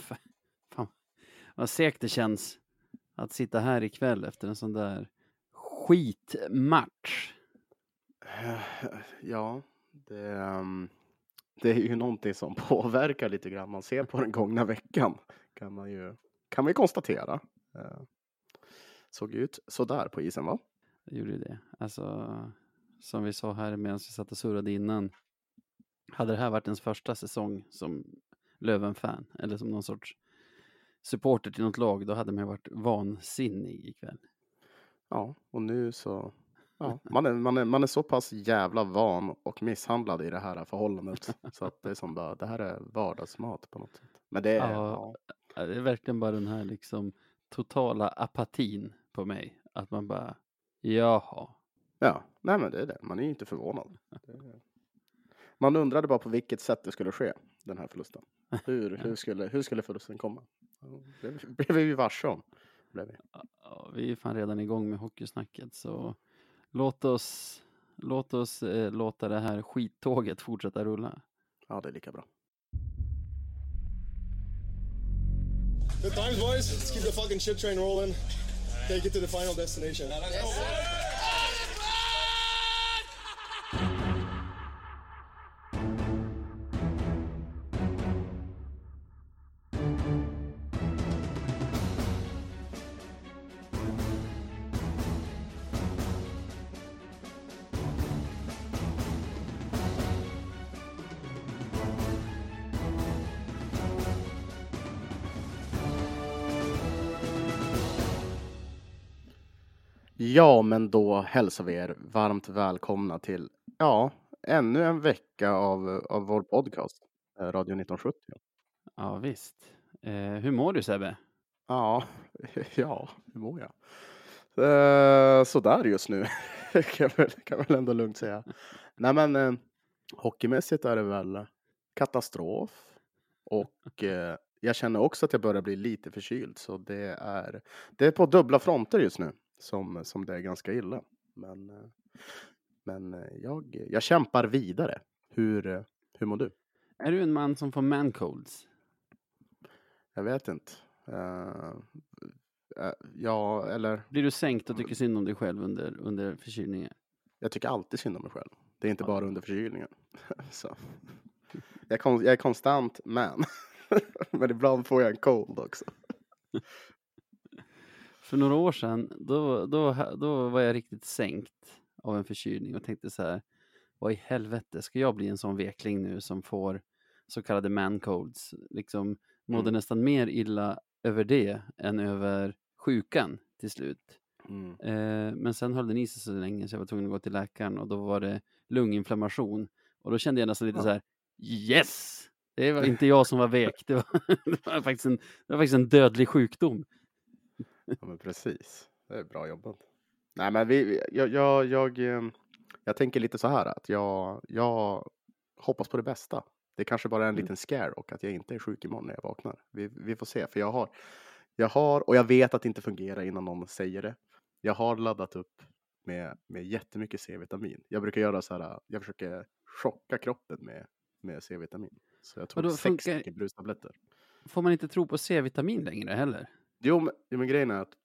fan vad segt det känns att sitta här ikväll efter en sån där skitmatch. Ja, det, um, det är ju någonting som påverkar lite grann. Man ser på den gångna veckan kan man ju, kan man ju konstatera. Uh, såg ut sådär på isen va? Det gjorde ju det. Alltså, som vi sa här medan vi satt och surrade innan. Hade det här varit ens första säsong som Löven-fan eller som någon sorts supporter till något lag, då hade man varit vansinnig ikväll. Ja, och nu så Ja, man är, man, är, man är så pass jävla van och misshandlad i det här förhållandet. så att det är som bara, det här är vardagsmat på något sätt. Men det är, ja, ja. det är verkligen bara den här liksom totala apatin på mig. Att man bara, jaha. Ja, nej men det är det. Man är ju inte förvånad. Man undrade bara på vilket sätt det skulle ske, den här förlusten. Hur, hur, skulle, hur skulle förlusten komma? Det blev vi varse om. Blev vi. Ja, vi är fan redan igång med hockeysnacket så låt oss, låt oss eh, låta det här skittåget fortsätta rulla. Ja, det är lika bra. Good times boys, let's keep the fucking shit train rolling. Take it to the final destination. Ja, men då hälsar vi er varmt välkomna till, ja, ännu en vecka av, av vår podcast, eh, Radio 1970. Ja, visst. Eh, hur mår du Sebbe? Ja, ja, hur mår jag? Eh, sådär just nu, kan väl, kan väl ändå lugnt säga. Nej, men eh, hockeymässigt är det väl katastrof och eh, jag känner också att jag börjar bli lite förkyld, så det är, det är på dubbla fronter just nu som, som det är ganska illa. Men, eh, men eh, jag, jag kämpar vidare. Hur, eh, hur mår du? Är du en man som får mancolds? Jag vet inte. Uh, uh, ja, eller? Blir du sänkt och tycker synd om dig själv under, under förkylningen? Jag tycker alltid synd om mig själv. Det är inte bara under förkylningen. Så. Jag, är jag är konstant man. Men ibland får jag en cold också. För några år sedan, då, då, då var jag riktigt sänkt av en förkylning och tänkte så här, vad i helvete, ska jag bli en sån vekling nu som får så kallade mancolds? Liksom mådde mm. nästan mer illa över det än över sjukan till slut. Mm. Eh, men sen höll den i sig så länge så jag var tvungen att gå till läkaren och då var det lunginflammation och då kände jag nästan lite ja. så här, yes! Det var inte jag som var vek, det var, det var, faktiskt, en, det var faktiskt en dödlig sjukdom. Ja, men precis. Det är bra jobbat. Nej, men vi, jag, jag, jag, ehm, jag tänker lite så här att jag, jag hoppas på det bästa. Det kanske bara är en mm. liten scare och att jag inte är sjuk imorgon när jag vaknar. Vi, vi får se, för jag har, jag har, och jag vet att det inte fungerar innan någon säger det. Jag har laddat upp med, med jättemycket C-vitamin. Jag brukar göra så här, jag försöker chocka kroppen med, med C-vitamin. Så jag tog sex funkar... brustabletter. Får man inte tro på C-vitamin längre heller? Jo, men, jo, men grejen är att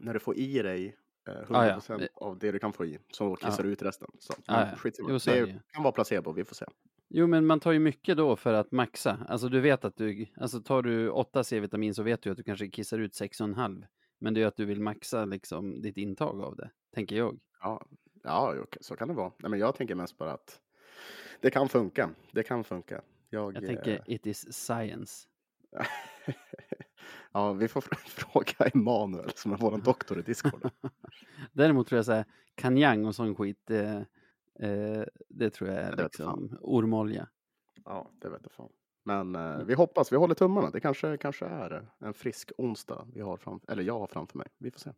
när du får i dig eh, 100% ah, ja. av det du kan få i så kissar du ut resten. Så, ah, ja. jo, så det, det kan vara placebo, vi får se. Jo, men man tar ju mycket då för att maxa. Alltså du vet att du, alltså tar du 8 C-vitamin så vet du att du kanske kissar ut 6,5. Men det är att du vill maxa liksom ditt intag av det, tänker jag. Ja, ja så kan det vara. Nej, men jag tänker mest bara att det kan funka. Det kan funka. Jag, jag tänker eh... it is science. Ja, vi får fråga Emanuel som är vår doktor i Discord. Däremot tror jag så här, kanjang och sån skit, eh, eh, det tror jag är det liksom ormolja. Ja, det vet jag fan. Men eh, mm. vi hoppas, vi håller tummarna. Det kanske, kanske är en frisk onsdag vi har fram, eller jag har framför mig. Vi får se.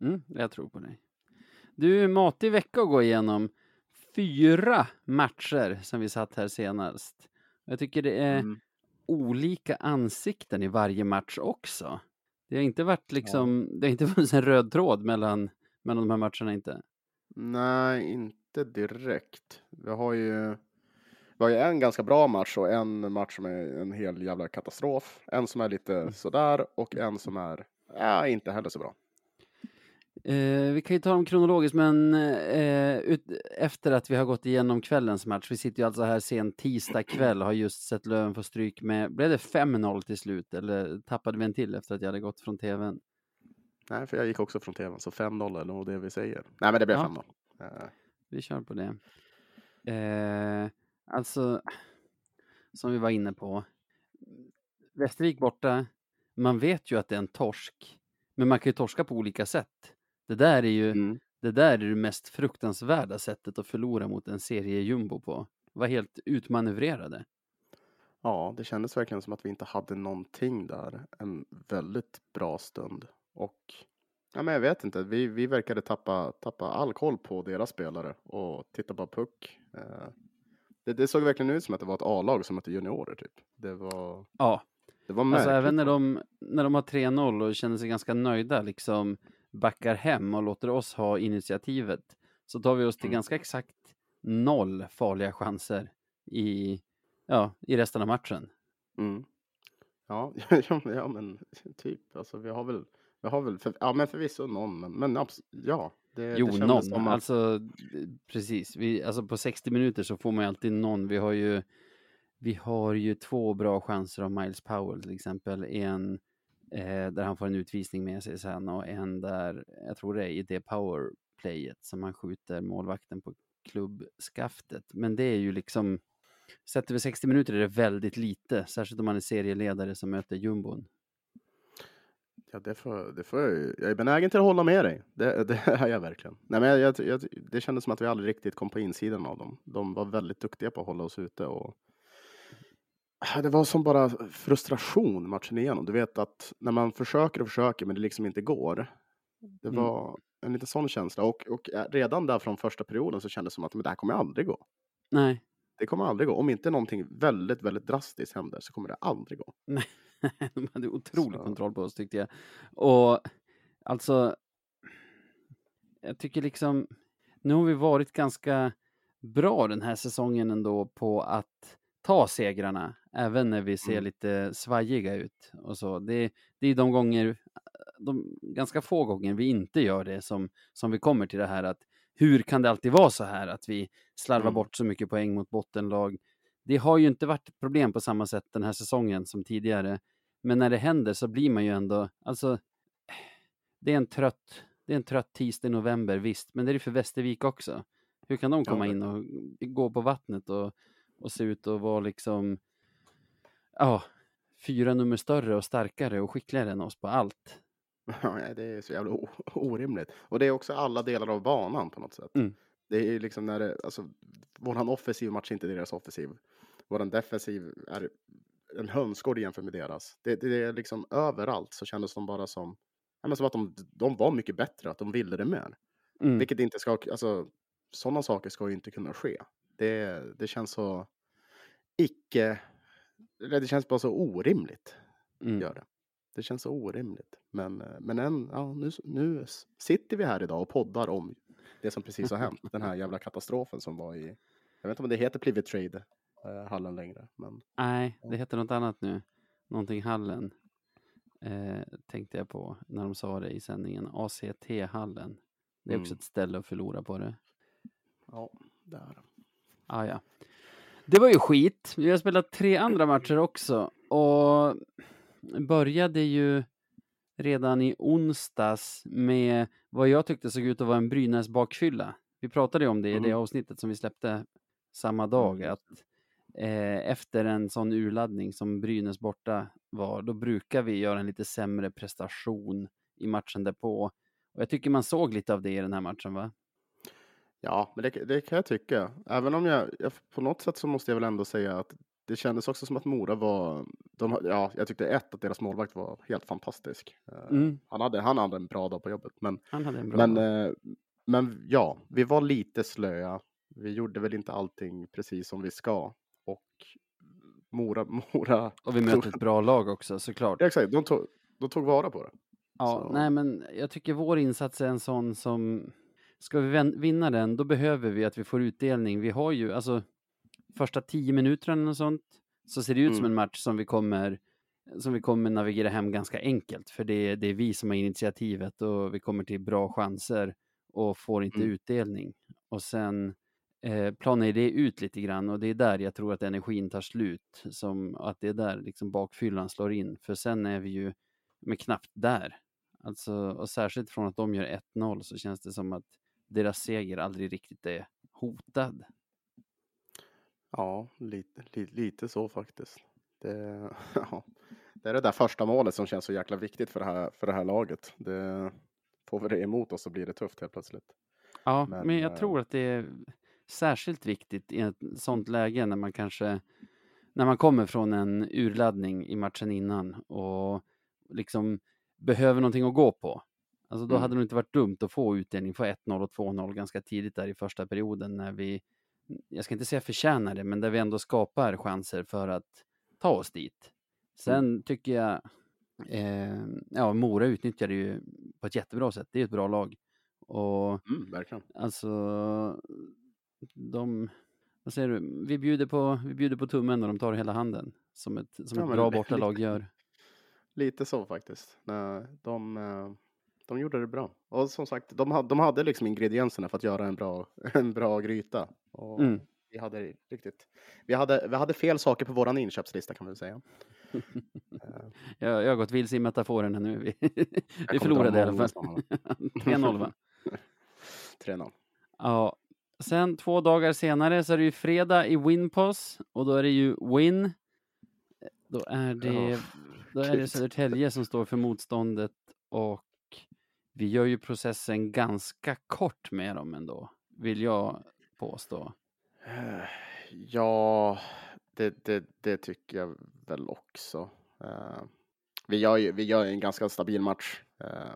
Mm, jag tror på dig. Du, matig vecka att gå igenom. Fyra matcher sen vi satt här senast. Jag tycker det är mm olika ansikten i varje match också. Det har inte varit liksom, ja. det har inte funnits en röd tråd mellan, mellan de här matcherna inte. Nej, inte direkt. Vi har ju, vi har ju en ganska bra match och en match som är en hel jävla katastrof. En som är lite sådär och en som är, ja, inte heller så bra. Eh, vi kan ju ta dem kronologiskt, men eh, ut, efter att vi har gått igenom kvällens match, vi sitter ju alltså här sen tisdag kväll, har just sett Löven få stryk med, blev det 5-0 till slut eller tappade vi en till efter att jag hade gått från tvn? Nej, för jag gick också från tvn, så 5-0 är nog det vi säger. Nej, men det blev Ja. 5-0. Eh, Vi kör på det. Eh, alltså, som vi var inne på, Västervik borta, man vet ju att det är en torsk, men man kan ju torska på olika sätt. Det där är ju Mm. Det där är det mest fruktansvärda sättet att förlora mot en serie jumbo på. Var helt utmanövrerade. Ja, det kändes verkligen som att vi inte hade någonting där en väldigt bra stund. Och ja, men jag vet inte, vi, vi verkade tappa, tappa all koll på deras spelare och titta på puck. Eh, det, det såg verkligen ut som att det var ett A-lag som mötte juniorer typ. Det var, Ja, det var märkligt. alltså även när de, när de har 3-0 och känner sig ganska nöjda, liksom backar hem och låter oss ha initiativet, så tar vi oss till Mm. ganska exakt noll farliga chanser i, ja, i resten av matchen. Mm. Ja, ja, men- ja, men typ. Alltså, vi har väl, vi har väl för, ja, men förvisso någon, men, men ja. Det, Jo, det någon. som att- Alltså, precis. Vi, alltså på 60 minuter så får man ju alltid någon. Vi har ju, vi har ju två bra chanser av Miles Powell till exempel. En eh, där han får en utvisning med sig sen och en där, jag tror det är i det powerplayet som han skjuter målvakten på klubbskaftet. Men det är ju liksom, sett över 60 minuter är det väldigt lite, särskilt om man är serieledare som möter jumbon. Ja, det får, det får jag, jag är benägen till att hålla med dig. Det, det är jag verkligen. Nej, men jag, jag, det kändes som att vi aldrig riktigt kom på insidan av dem. De var väldigt duktiga på att hålla oss ute. Och... Ah, Det var som bara frustration matchen igenom. Du vet att när man försöker och försöker men det liksom inte går. Det Mm. var en liten sån känsla. Och, och eh, redan där från första perioden så kändes det som att men det här kommer aldrig gå. Nej, Det kommer aldrig gå. Om inte någonting väldigt, väldigt drastiskt händer så kommer det aldrig gå. de hade otrolig Så. kontroll på oss tyckte jag. Och alltså, jag tycker liksom, nu har vi varit ganska bra den här säsongen ändå på att ta segrarna, även när vi ser Mm. lite svajiga ut och så. Det, det är de gånger, de ganska få gånger vi inte gör det som, som vi kommer till det här att hur kan det alltid vara så här att vi slarvar Mm. bort så mycket poäng mot bottenlag? Det har ju inte varit ett problem på samma sätt den här säsongen som tidigare. Men när det händer så blir man ju ändå, alltså, det är en trött, det är en trött tisdag i november, visst, men det är det för Västervik också. Hur kan de komma in och gå på vattnet och, och se ut att vara liksom, ja, fyra nummer större och starkare och skickligare än oss på allt? Ja, det är så jävla orimligt. Och det är också alla delar av banan på något sätt. Mm. Det är liksom när det, alltså, våran offensiv match inte deras offensiv. Våran defensiv är en hönsgård jämfört med deras. Det, det är liksom överallt så kändes de bara som, ja, men som att de, de var mycket bättre, att de ville det mer. Mm. Vilket inte ska, alltså sådana saker ska ju inte kunna ske. Det, det känns så icke, det känns bara så orimligt. Mm. Gör det. Det känns så orimligt. Men, eh, men än, ja, nu, nu sitter vi här idag och poddar om det som precis har hänt. Den här jävla katastrofen som var i, jag vet inte om det heter Plivet Trade eh, hallen längre. Men Nej, det heter något annat nu. Någonting Hallen. Eh, tänkte jag på när de sa det i sändningen. ACT-hallen. Det är också Mm. ett ställe att förlora på det. ja, där. Ah, ja. Det var ju skit. Vi har spelat tre andra matcher också. Och började ju redan i onsdags med vad jag tyckte såg ut att vara en Brynäs bakfylla. Vi pratade ju om det i det Mm. avsnittet som vi släppte samma dag. Mm, att eh, efter en sån urladdning som Brynäs borta var, då brukar vi göra en lite sämre prestation i matchen därpå. Och jag tycker man såg lite av det i den här matchen, va? Ja, men det, det kan jag tycka. Även om jag, jag, på något sätt så måste jag väl ändå säga att det kändes också som att Mora var, de, ja, jag tyckte ett att deras målvakt var helt fantastisk. Eh, Mm. Han, hade, han hade en bra dag på jobbet. Men, Han hade en bra men, dag. eh, men ja, vi var lite slöa. Vi gjorde väl inte allting precis som vi ska. Och Mora, Mora, Och vi möter ett bra lag också såklart. ja, exakt, de tog, de tog vara på det. Ja, så- nej men jag tycker vår insats är en sån som, ska vi vinna den, då behöver vi att vi får utdelning. Vi har ju, alltså, första tio minuterna och sånt så ser det ut som Mm. en match som vi kommer som vi kommer navigera hem ganska enkelt, för det, det är vi som har initiativet och vi kommer till bra chanser och får inte Mm. utdelning. Och sen eh, planar det ut lite grann och det är där jag tror att energin tar slut, som att det är där liksom bakfyllan slår in, för sen är vi ju med knappt där. Alltså, och särskilt från att de gör 1-0 så känns det som att deras seger aldrig riktigt är hotad. Ja, lite, lite, lite så faktiskt. Det, ja, det är det där första målet som känns så jäkla viktigt för det här, för det här laget. Det, får vi det emot oss så blir det tufft helt plötsligt. Ja, men, Men, jag eh, tror att det är särskilt viktigt i ett sånt läge när man kanske när man kommer från en urladdning i matchen innan och liksom behöver någonting att gå på. Alltså då Mm. hade det inte varit dumt att få utdelning på 1-0 och 2-0 ganska tidigt där i första perioden när vi, jag ska inte säga förtjänar det, men där vi ändå skapar chanser för att ta oss dit. Sen tycker jag, eh, ja, Mora utnyttjar det ju på ett jättebra sätt. Det är ett bra lag. Och Mm, verkligen. Alltså, de, vad säger du, vi bjuder på, vi bjuder på tummen och de tar hela handen. Som ett, som Ja, ett bra bortalag gör. Lite så faktiskt. Nej, De, eh, de gjorde det bra. Och som sagt, de hade, de hade liksom ingredienserna för att göra en bra, en bra gryta. Och Mm. vi, hade riktigt, vi, hade, vi hade fel saker på våran inköpslista kan man väl säga. Eh, Jag, jag har gått vilse i metaforen här nu. Vi, vi förlorade i alla fall. sådana. 3-0 va? 3-0. Ja. Sen två dagar senare så är det ju fredag i Winpos och då är det ju Win. Då är det, Ja, då är det. Södertälje som står för motståndet och vi gör ju processen ganska kort med dem ändå, vill jag påstå. Eh, Ja, det, det, det tycker jag väl också. Eh, vi, gör ju, vi gör en ganska stabil match. eh,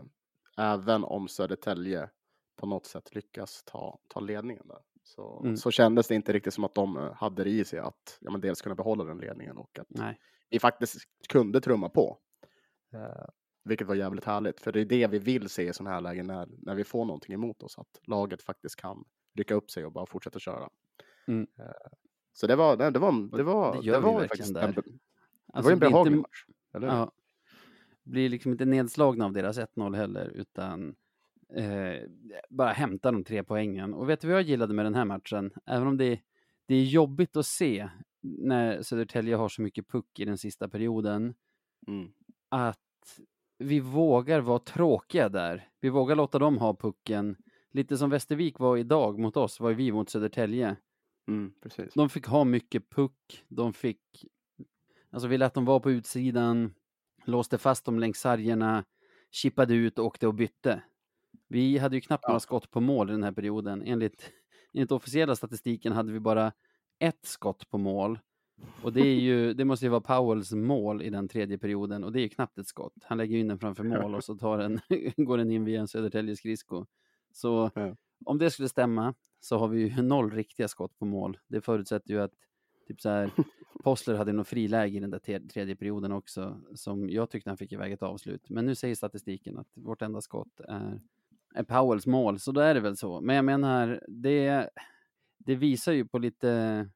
även om Södertälje på något sätt lyckas ta, ta ledningen där. Så, Mm. så kändes det inte riktigt som att de hade det i sig att ja, men dels kunna behålla den ledningen och att Nej. vi faktiskt kunde trumma på. Vilket var jävligt härligt, för det är det vi vill se i sådana här lägen när, när vi får någonting emot oss, att laget faktiskt kan rycka upp sig och bara fortsätta köra. Mm. Eh, så det var, det var, det var, det vi var faktiskt där. en, det Alltså, var en inte- behaglig match. Eller? Ja. Blir liksom inte nedslagna av deras 1-0 heller, utan eh, bara hämtar de tre poängen. Och vet du vad jag gillade med den här matchen? Även om det, det är jobbigt att se när Södertälje har så mycket puck i den sista perioden, Mm. att vi vågar vara tråkiga där. Vi vågar låta dem ha pucken. Lite som Västervik var idag mot oss, var vi mot Södertälje. Mm, precis. De fick ha mycket puck, de fick... Alltså vi lät dem vara på utsidan, låste fast dem längs sargerna, chippade ut, åkte och bytte. Vi hade ju knappt Ja. några skott på mål i den här perioden. Enligt, enligt officiella statistiken hade vi bara ett skott på mål. Och det, är ju, det måste ju vara Powells mål i den tredje perioden och det är ju knappt ett skott. Han lägger ju in den framför mål och så tar den, går den in via en Södertälje skridsko. Så Ja. om det skulle stämma så har vi ju noll riktiga skott på mål. Det förutsätter ju att typ så här, Postler hade nog friläge i den där tredje perioden också, som jag tyckte han fick iväg ett avslut. Men nu säger statistiken att vårt enda skott är, är Powells mål, så då är det väl så. Men jag menar, det, det visar ju på lite,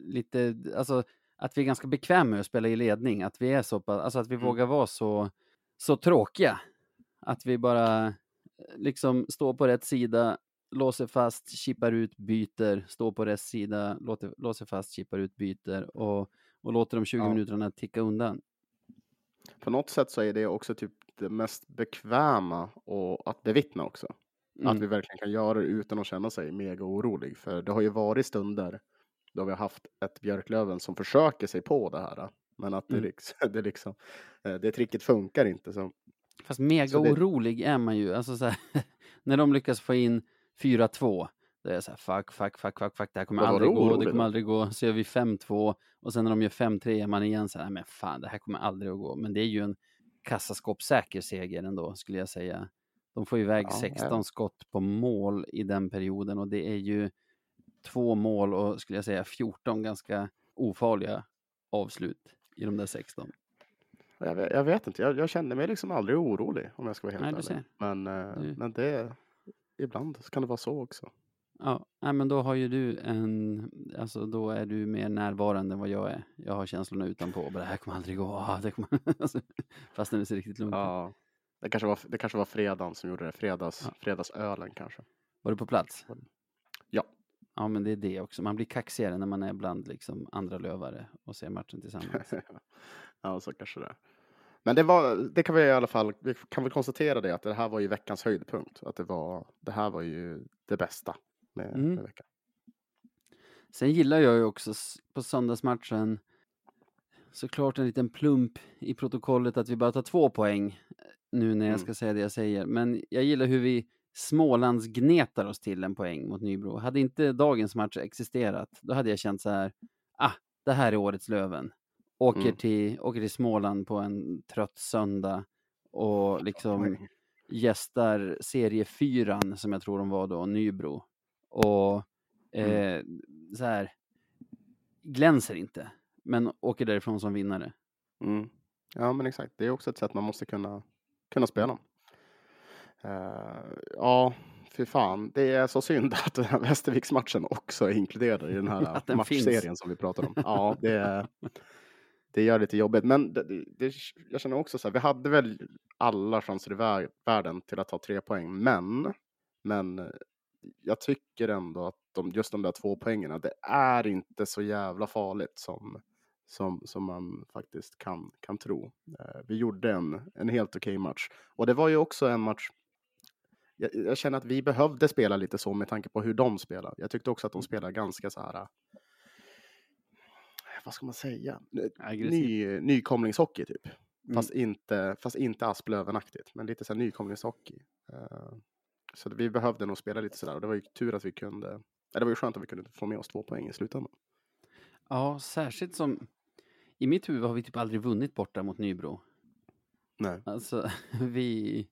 lite, alltså att vi är ganska bekväma med att spela i ledning, att vi är så pass, alltså att vi Mm. vågar vara så, så tråkiga. Att vi bara eh, liksom står på rätt sida, låser fast, chippar ut, byter, står på rätt sida, låter, låser fast, chippar ut, byter och, och låter de 20 Ja. minuterna ticka undan. På något sätt så är det också typ det mest bekväma och att bevittna också. Att Mm. vi verkligen kan göra det utan att känna sig mega orolig. För det har ju varit stunder då vi har haft ett Björklöven som försöker sig på det här. Men att det, Mm. liksom, det, liksom, eh, det tricket funkar inte. Så, Fast mega Så det- orolig är man ju. Alltså så här, när de lyckas få in 4-2, då är jag så här, fuck, fuck, fuck, fuck, fuck, det här kommer Vad aldrig gå, det kommer då? aldrig gå. Så gör vi 5-2 och sen när de gör 5-3 är man igen så här, men fan, det här kommer aldrig att gå. Men det är ju en kassaskåpssäker seger ändå, skulle jag säga. De får iväg Ja, 16 ja. skott på mål i den perioden och det är ju två mål och skulle jag säga 14 ganska ofarliga avslut i de där 16. jag, vet, jag vet inte, jag, jag kände mig liksom aldrig orolig om jag ska vara helt Nej, ärlig. Men, eh, Du- men det, ibland kan det vara så också. Ja, nej, men då har ju du en, alltså då är du mer närvarande än vad jag är. Jag har känslorna utanpå bara, det här kommer aldrig gå. Ah, det kommer... alltså, fast det ser riktigt lugnt. Ja. Det kanske var, det kanske var fredagen som gjorde det. Fredags, Ja. Fredagsölen kanske. Var du på plats? Ja. Ja, men det är det också. Man blir kaxigare när man är bland liksom andra lövare och ser matchen tillsammans. ja, så kanske det är. Men det var, det kan vi i alla fall, vi kan väl konstatera det att det här var ju veckans höjdpunkt. Att det var, det här var ju det bästa med, Mm. med veckan. Sen gillar jag ju också på söndagsmatchen såklart en liten plump i protokollet att vi bara tar två poäng eh, nu när jag Mm. ska säga det jag säger. Men jag gillar hur vi Smålands gnetar oss till en poäng mot Nybro. Hade inte dagens match existerat, då hade jag känt så här, ah, det här är årets Löven. Åker, Mm. till, åker till Småland på en trött söndag och liksom gästar seriefyran som jag tror de var då, Nybro. Och Mm. eh, så här, glänser inte, men åker därifrån som vinnare. Mm. Ja, men exakt. Det är också ett sätt man måste kunna, kunna spela. Eh, ja, fy fan. Det är så synd att den här Västerviksmatchen också är inkluderad i den här matchserien finns. som vi pratar om. Ja, det, är- det gör det lite jobbigt. Men det, det- jag känner också så här, vi hade väl alla chanser i vär- världen till att ta tre poäng, men, men jag tycker ändå att de, just de där två poängerna, det är inte så jävla farligt som, som, som man faktiskt kan, kan tro. Eh, vi gjorde en, en helt okej match. Och det var ju också en match, jag, jag känner att vi behövde spela lite så med tanke på hur de spelar. Jag tyckte också att de spelar ganska så här, eh, vad ska man säga. Ny, nykomlingshockey typ. Mm. Fast inte, fast inte Asplöven-aktigt, men lite så här nykomlingshockey. Eh, så vi behövde nog spela lite sådär och det var ju tur att vi kunde, det var ju skönt att vi kunde få med oss två poäng i slutändan. Ja, särskilt som i mitt huvud har vi typ aldrig vunnit borta mot Nybro. Nej. Alltså, vi,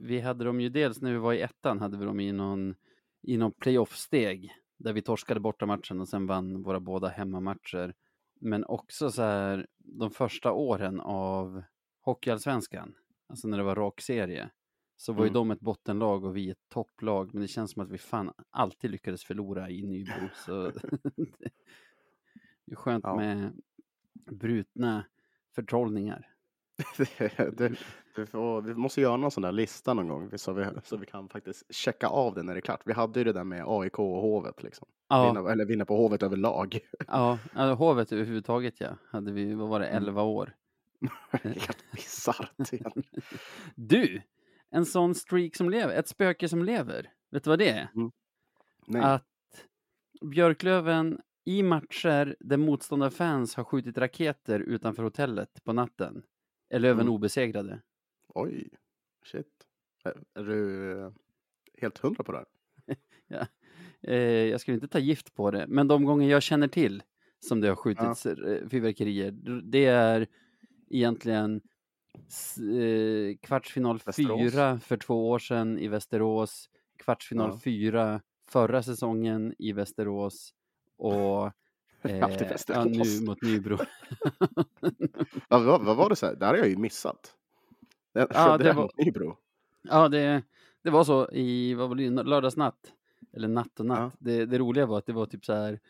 vi hade dem ju dels när vi var i ettan hade vi dem i någon, i någon playoff-steg där vi torskade borta matchen och sen vann våra båda hemmamatcher. Men också så här de första åren av Hockeyallsvenskan, alltså när det var rak serie, så var ju Mm. de ett bottenlag och vi ett topplag. Men det känns som att vi fan alltid lyckades förlora i Nybro. Så det är skönt Ja. med brutna förtrollningar. det, det får, vi måste göra någon sån där lista någon gång så vi, så vi kan faktiskt checka av det när det är klart. Vi hade ju det där med AIK och Hovet liksom. Ja, Vinna, eller vinna på Hovet överlag. ja, alltså, hovet överhuvudtaget ja. Hade vi, vad var det, Mm. 11 år. Helt bisarrt. Du! En sån streak som lever, ett spöke som lever. Vet du vad det är? Nej. Att Björklöven i matcher där motståndarfans har skjutit raketer utanför hotellet på natten är Löven Mm. obesegrade. Oj, shit. Är, du eh, helt hundra på det här? Eh, jag skulle inte ta gift på det, men de gånger jag känner till som det har skjutits eh, fyrverkerier, det är egentligen eh, kvartsfinal Västerås. fyra för två år sedan i Västerås, kvartsfinal Ja. fyra förra säsongen i Västerås och eh, ja, nu mot Nybro. Vad, vad, vad var det så här? Det här har jag ju missat. Det, Ja, det, det var- var Nybro. Ja, det, det var så i vad var det, lördagsnatt. Eller natt och natt. Ja. Det, det roliga var att det var typ så här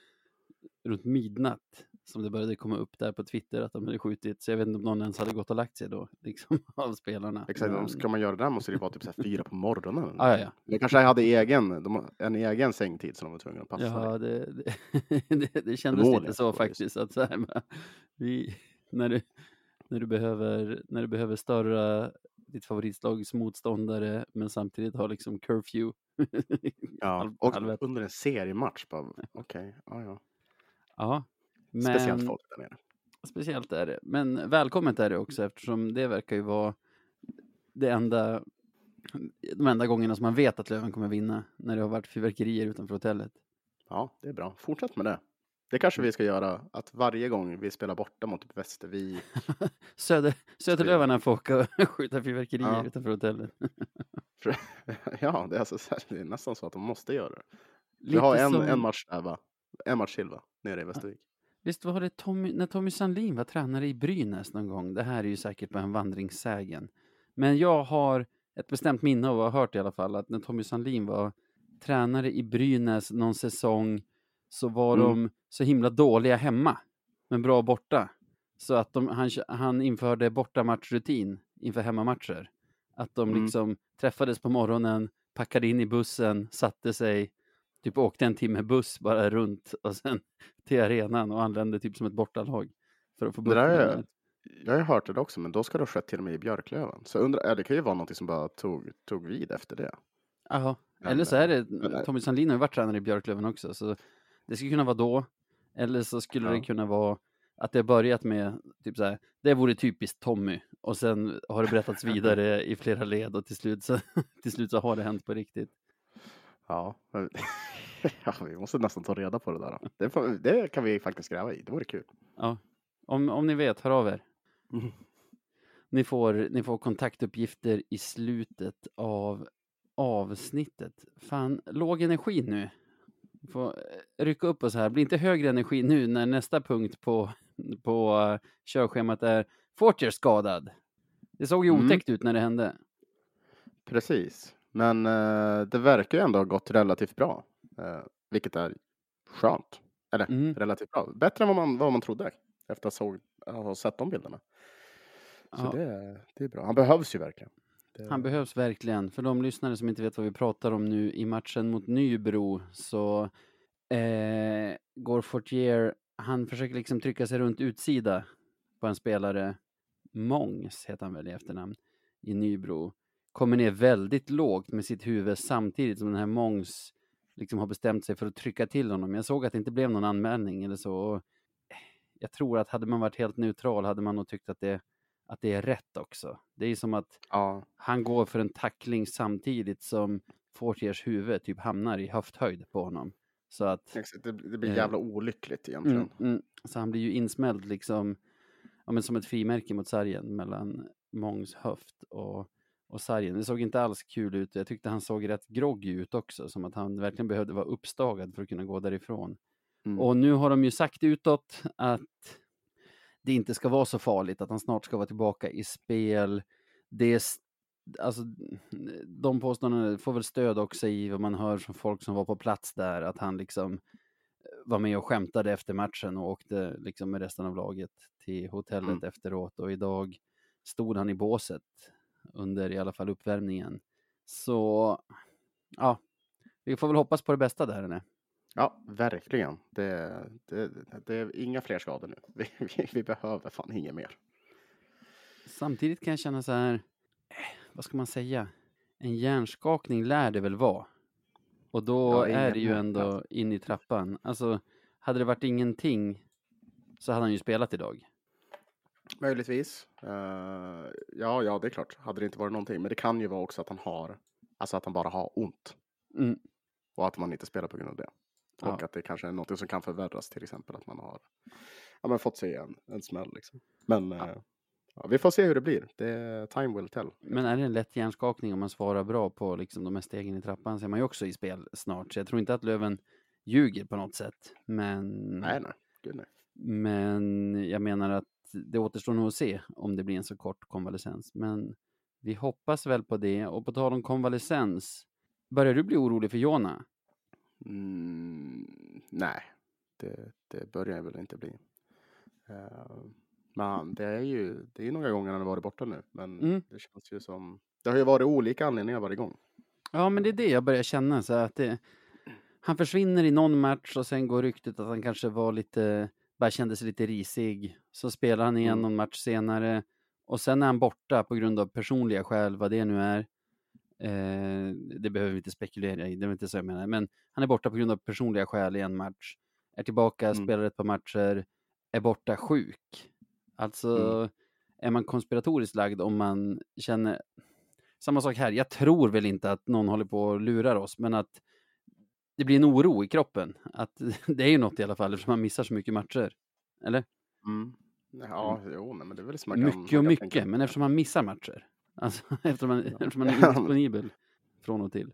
runt midnatt som det började komma upp där på Twitter att de hade skjutit. Så jag vet inte om någon ens hade gått och lagt sig då, liksom av spelarna. Exakt, Men- ska man göra det där måste det vara typ så här fyra på morgonen. eller Ja, ja. De kanske hade egen, de, har en egen sängtid som de var tvungna att passa. Ja, det. det, det, det, kändes Förmodligen, lite så faktiskt. Att så här, bara, vi, när, du, när, du behöver, när du behöver störa ditt favoritlags motståndare men samtidigt ha liksom curfew. Ja, och under en seriematch. Okej, ja, ja. Ja, men, Speciellt folk där nere. Speciellt är det. Men välkommet är det också eftersom det verkar ju vara det enda, de enda gångerna som man vet att Löven kommer vinna. När det har varit fyrverkerier utanför hotellet. Ja, det är bra. Fortsätt med det. Det kanske vi ska göra, att varje gång vi spelar borta mot typ Västervik. Söder, Söderlövarna får åka och skjuta fyrverkerier Ja. utanför hotellet. ja, det är, alltså, det är nästan så att de måste göra det. Vi har en, som- en match där va? En match till va? Nere i Västervik. Visst var det Tommy, när Tommy Sandlin var tränare i Brynäs någon gång? Det här är ju säkert bara en vandringssägen. Men jag har ett bestämt minne av att ha hört i alla fall att när Tommy Sandlin var tränare i Brynäs någon säsong så var Mm. de så himla dåliga hemma, men bra borta. Så att de, han, han införde bortamatchrutin inför hemmamatcher. Att de Mm. liksom träffades på morgonen, packade in i bussen, satte sig, typ åkte en timme buss bara runt och sen till arenan och anlände typ som ett bortalag. För att få Det är- det. Jag har hört det också, men då ska det ha skett till och med i Björklöven. Så undrar, det kan ju vara något som bara tog, tog vid efter det. Jaha, eller så är det, eh, Tommy Sandlin har ju varit tränare i Björklöven också, så det skulle kunna vara då. Eller så skulle det Ja. kunna vara att det har börjat med typ så här, det vore typiskt Tommy och sen har det berättats vidare i flera led och till slut så, till slut så har det hänt på riktigt. Ja, ja, vi måste nästan ta reda på det där. Det, får, det kan vi faktiskt gräva i. Det vore kul. Ja, om, om ni vet, hör av er. Mm. Ni får, ni får kontaktuppgifter i slutet av avsnittet. Fan, låg energi nu. Ni Får eh, rycka upp oss här. Blir inte högre energi nu när nästa punkt på, på uh, körschemat är Fortier skadad. Det såg ju Mm. otäckt ut när det hände. Precis. Men eh, det verkar ju ändå ha gått relativt bra. Eh, vilket är skönt. Eller Mm. relativt bra. Bättre än vad man, vad man trodde. Efter att ha sett de bilderna. Så Ja. det, det är bra. Han behövs ju verkligen. Det, Han behövs verkligen. För de lyssnare som inte vet vad vi pratar om nu i matchen mot Nybro så eh, går Fortier, han försöker liksom trycka sig runt utsida på en spelare, Mångs heter han väl i efternamn, i Nybro. Kommer ner väldigt lågt med sitt huvud samtidigt som den här Mångs liksom har bestämt sig för att trycka till honom. Jag såg att det inte blev någon anmälning eller så. Och jag tror att hade man varit helt neutral hade man nog tyckt att det, att det är rätt också. Det är som att ja, han går för en tackling samtidigt som Fortiers huvud typ hamnar i höfthöjd på honom. Så att, det, det blir Eh, jävla olyckligt egentligen. mm, mm, så han blir ju insmälld liksom, ja men som ett frimärke mot sargen mellan Mångs höft och, och sargen. Det såg inte alls kul ut. Jag tyckte han såg rätt groggy ut också, som att han verkligen behövde vara uppstagad för att kunna gå därifrån. Mm. Och nu har de ju sagt utåt att det inte ska vara så farligt, att han snart ska vara tillbaka i spel. Det är, alltså, de påståendena får väl stöd också i vad man hör från folk som var på plats där, att han liksom var med och skämtade efter matchen och åkte liksom med resten av laget till hotellet Mm. efteråt och idag stod han i båset under i alla fall uppvärmningen. Så ja, vi får väl hoppas på det bästa där inne. Ja, verkligen. Det, det, det är inga fler skador nu. Vi, vi, vi behöver fan inget mer. Samtidigt kan jag känna så här, eh, vad ska man säga? En hjärnskakning lär det väl vara. Och då Ja, är det ju ändå in i trappan. Alltså, hade det varit ingenting så hade han ju spelat idag. Möjligtvis. Eh, ja, ja, det är klart. Hade det inte varit någonting. Men det kan ju vara också att han har, alltså att han bara har ont. Mm. Och att man inte spelar på grund av det. Ja. Och att det kanske är något som kan förvärras, till exempel att man har ja, men fått sig en, en smäll. Liksom. Men eh, ja, vi får se hur det blir. Det, time will tell. Men är det en lätt hjärnskakning om man svarar bra på liksom de här stegen i trappan så är man ju också i spel snart. Så jag tror inte att Löven ljuger på något sätt. Men, Nej, nej. Gud, nej. men jag menar att det återstår nog att se om det blir en så kort konvalescens. Men vi hoppas väl på det. Och på tal om konvalescens, börjar du bli orolig för Jona? Mm, nej, det, det börjar jag väl inte bli. Eh, men det är ju det är några gånger han har varit borta nu. Men Mm. det känns ju som... Det har ju varit olika anledningar varje gång. Ja, men det är det jag börjar känna. Så att det, han försvinner i någon match och sen går ryktet att han kanske var lite, bara kände sig lite risig. Så spelar han igen Mm. någon match senare och sen är han borta på grund av personliga skäl, vad det nu är. Eh, det behöver vi inte spekulera i, det är inte så jag menar. Men han är borta på grund av personliga skäl i en match. Är tillbaka, Mm. spelar ett par matcher, är borta sjuk. Alltså, Mm. är man konspiratoriskt lagd om man känner... Samma sak här, jag tror väl inte att någon håller på och lurar oss, men att det blir en oro i kroppen. Att det är ju något i alla fall, eftersom man missar så mycket matcher. Eller? Mm. Ja, jo, nej, men det är väl så man kan... mycket och mycket, tänka. men eftersom man missar matcher. Alltså, eftersom man, Ja. eftersom man är indisponibel från och till.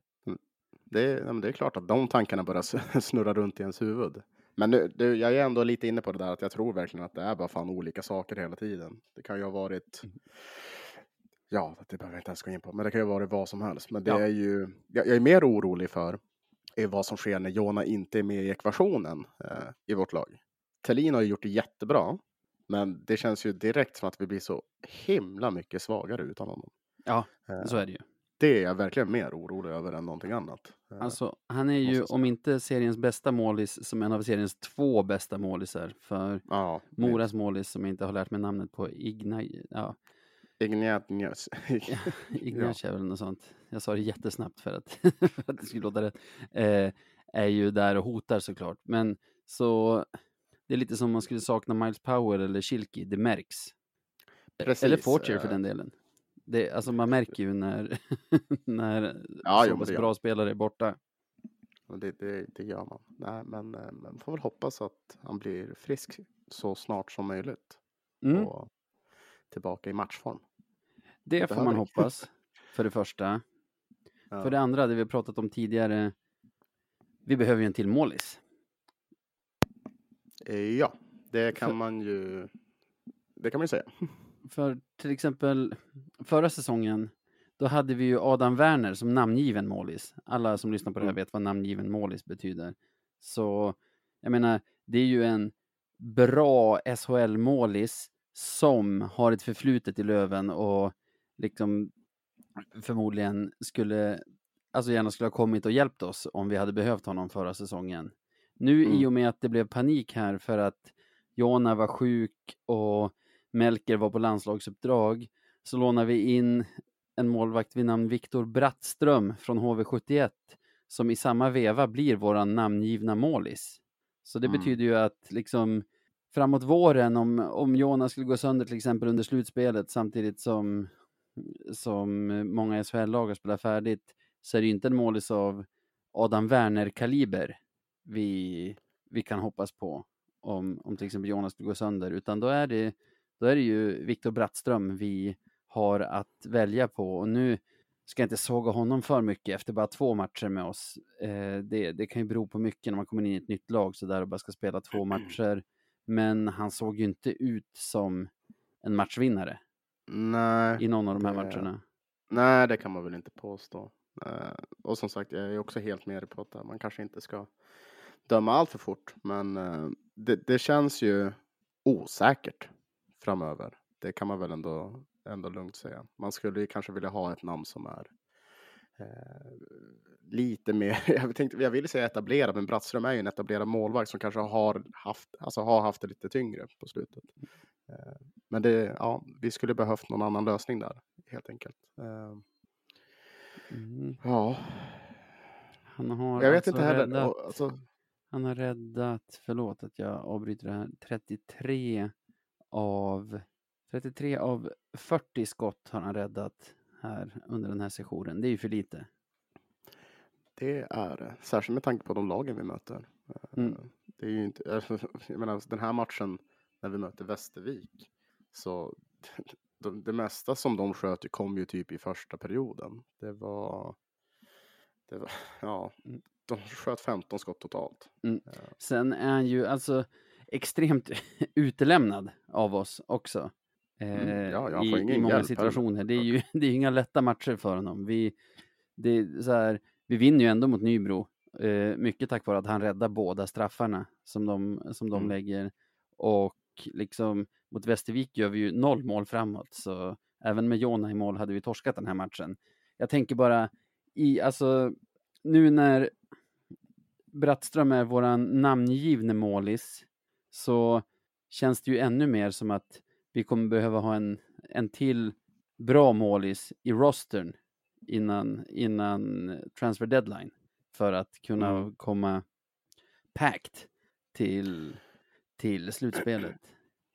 Det är, det är klart att de tankarna börjar snurra runt i ens huvud. Men nu, du, jag är ändå lite inne på det där att jag tror verkligen att det är bara fan olika saker hela tiden. Det kan ju ha varit, Mm. ja, det behöver jag inte ens gå in på, men det kan ju ha varit vad som helst. Men det Ja. är ju, jag, jag är mer orolig för är vad som sker när Jona inte är med i ekvationen eh, i vårt lag. Thelin har ju gjort det jättebra, men det känns ju direkt som att vi blir så himla mycket svagare utan honom. Ja, Eh, så är det ju. det är jag verkligen mer orolig över än någonting annat. Eh, Alltså, han är ju, om inte seriens bästa målis, som en av seriens två bästa målisar. För ja, Moras målis, som jag inte har lärt mig namnet på, Igna, ja, Ignatius. Ignac är väl något sånt. Jag sa det jättesnabbt för att, för att det skulle låta rätt. Eh, är ju där och hotar såklart. Men så, det är lite som om man skulle sakna Miles Power eller Kilki, det märks. Precis, Eller Fortier för eh. den delen. Det, alltså man märker ju när, när Ja, så jo, pass bra spelare är borta. Det, det, det gör man. Nej, men eh, man får väl hoppas att han blir frisk så snart som möjligt. Mm. Och tillbaka i matchform. Det får man hoppas, för det första. Ja. För det andra, det vi har pratat om tidigare, vi behöver ju en till målis. Eh, Ja, det kan För- man ju. Det kan man ju säga. För till exempel förra säsongen, då hade vi ju Adam Werner som namngiven målis. Alla som lyssnar på det här Mm. vet vad namngiven målis betyder. Så jag menar, det är ju en bra SHL-målis som har ett förflutet i Löven och liksom förmodligen skulle, alltså gärna skulle ha kommit och hjälpt oss om vi hade behövt honom förra säsongen. Nu i Mm. och med att det blev panik här för att Jona var sjuk och Melker var på landslagsuppdrag så lånar vi in en målvakt vid namn Viktor Brattström från HV71 som i samma veva blir våran namngivna målis. Så det Mm. betyder ju att liksom framåt våren om, om Jonas skulle gå sönder till exempel under slutspelet samtidigt som, som många SHL-lag har spelat färdigt så är det ju inte en målis av Adam Werner-kaliber vi, vi kan hoppas på om, om till exempel Jonas skulle gå sönder utan då är det, då är det ju Viktor Brattström vi har att välja på och nu ska jag inte såga honom för mycket efter bara två matcher med oss. Eh, det, det kan ju bero på mycket när man kommer in i ett nytt lag så där och bara ska spela två matcher. Men han såg ju inte ut som en matchvinnare Nej, i någon av de här det- matcherna. nej, det kan man väl inte påstå. Eh, och som sagt, jag är också helt med dig på att man kanske inte ska döma allt för fort. Men eh, det, det känns ju osäkert framöver. Det kan man väl ändå, ändå lugnt säga. Man skulle ju kanske vilja ha ett namn som är eh, lite mer, jag, tänkte, jag ville säga etablerad, men Brattström är ju en etablerad målvakt som kanske har haft, alltså har haft det lite tyngre på slutet. Eh, men det, ja, vi skulle behövt någon annan lösning där, helt enkelt. Eh, Mm. ja, Han har jag vet alltså inte heller. räddat, Alltså, han har räddat, förlåt att jag avbryter det här, 33 av 33 av 40 skott har han räddat här under den här sessionen. Det är ju för lite. det är det, särskilt med tanke på de lagen vi möter. Eh, Mm. Det är ju inte, jag menar, den här matchen när vi möter Västervik, så det, det mesta som de sköt kom ju typ i första perioden. Det var, det var ja, Mm. de sköt 15 skott totalt. Mm. Eh, Sen är han ju alltså extremt utelämnad av oss också. Mm, Eh, ja, han i, får ingen I många hjälp situationer. Det är ju det är inga lätta matcher för honom. Vi, det så här, vi vinner ju ändå mot Nybro. Eh, mycket tack vare att han räddar båda straffarna som de, som de Mm. lägger. Och liksom mot Västervik gör vi ju noll mål framåt. Så även med Jona i mål hade vi torskat den här matchen. Jag tänker bara i, alltså nu när Brattström är våran namngivne målis så känns det ju ännu mer som att vi kommer behöva ha en, en till bra målis i rostern innan, innan transfer deadline för att kunna Mm. komma packed till, till slutspelet.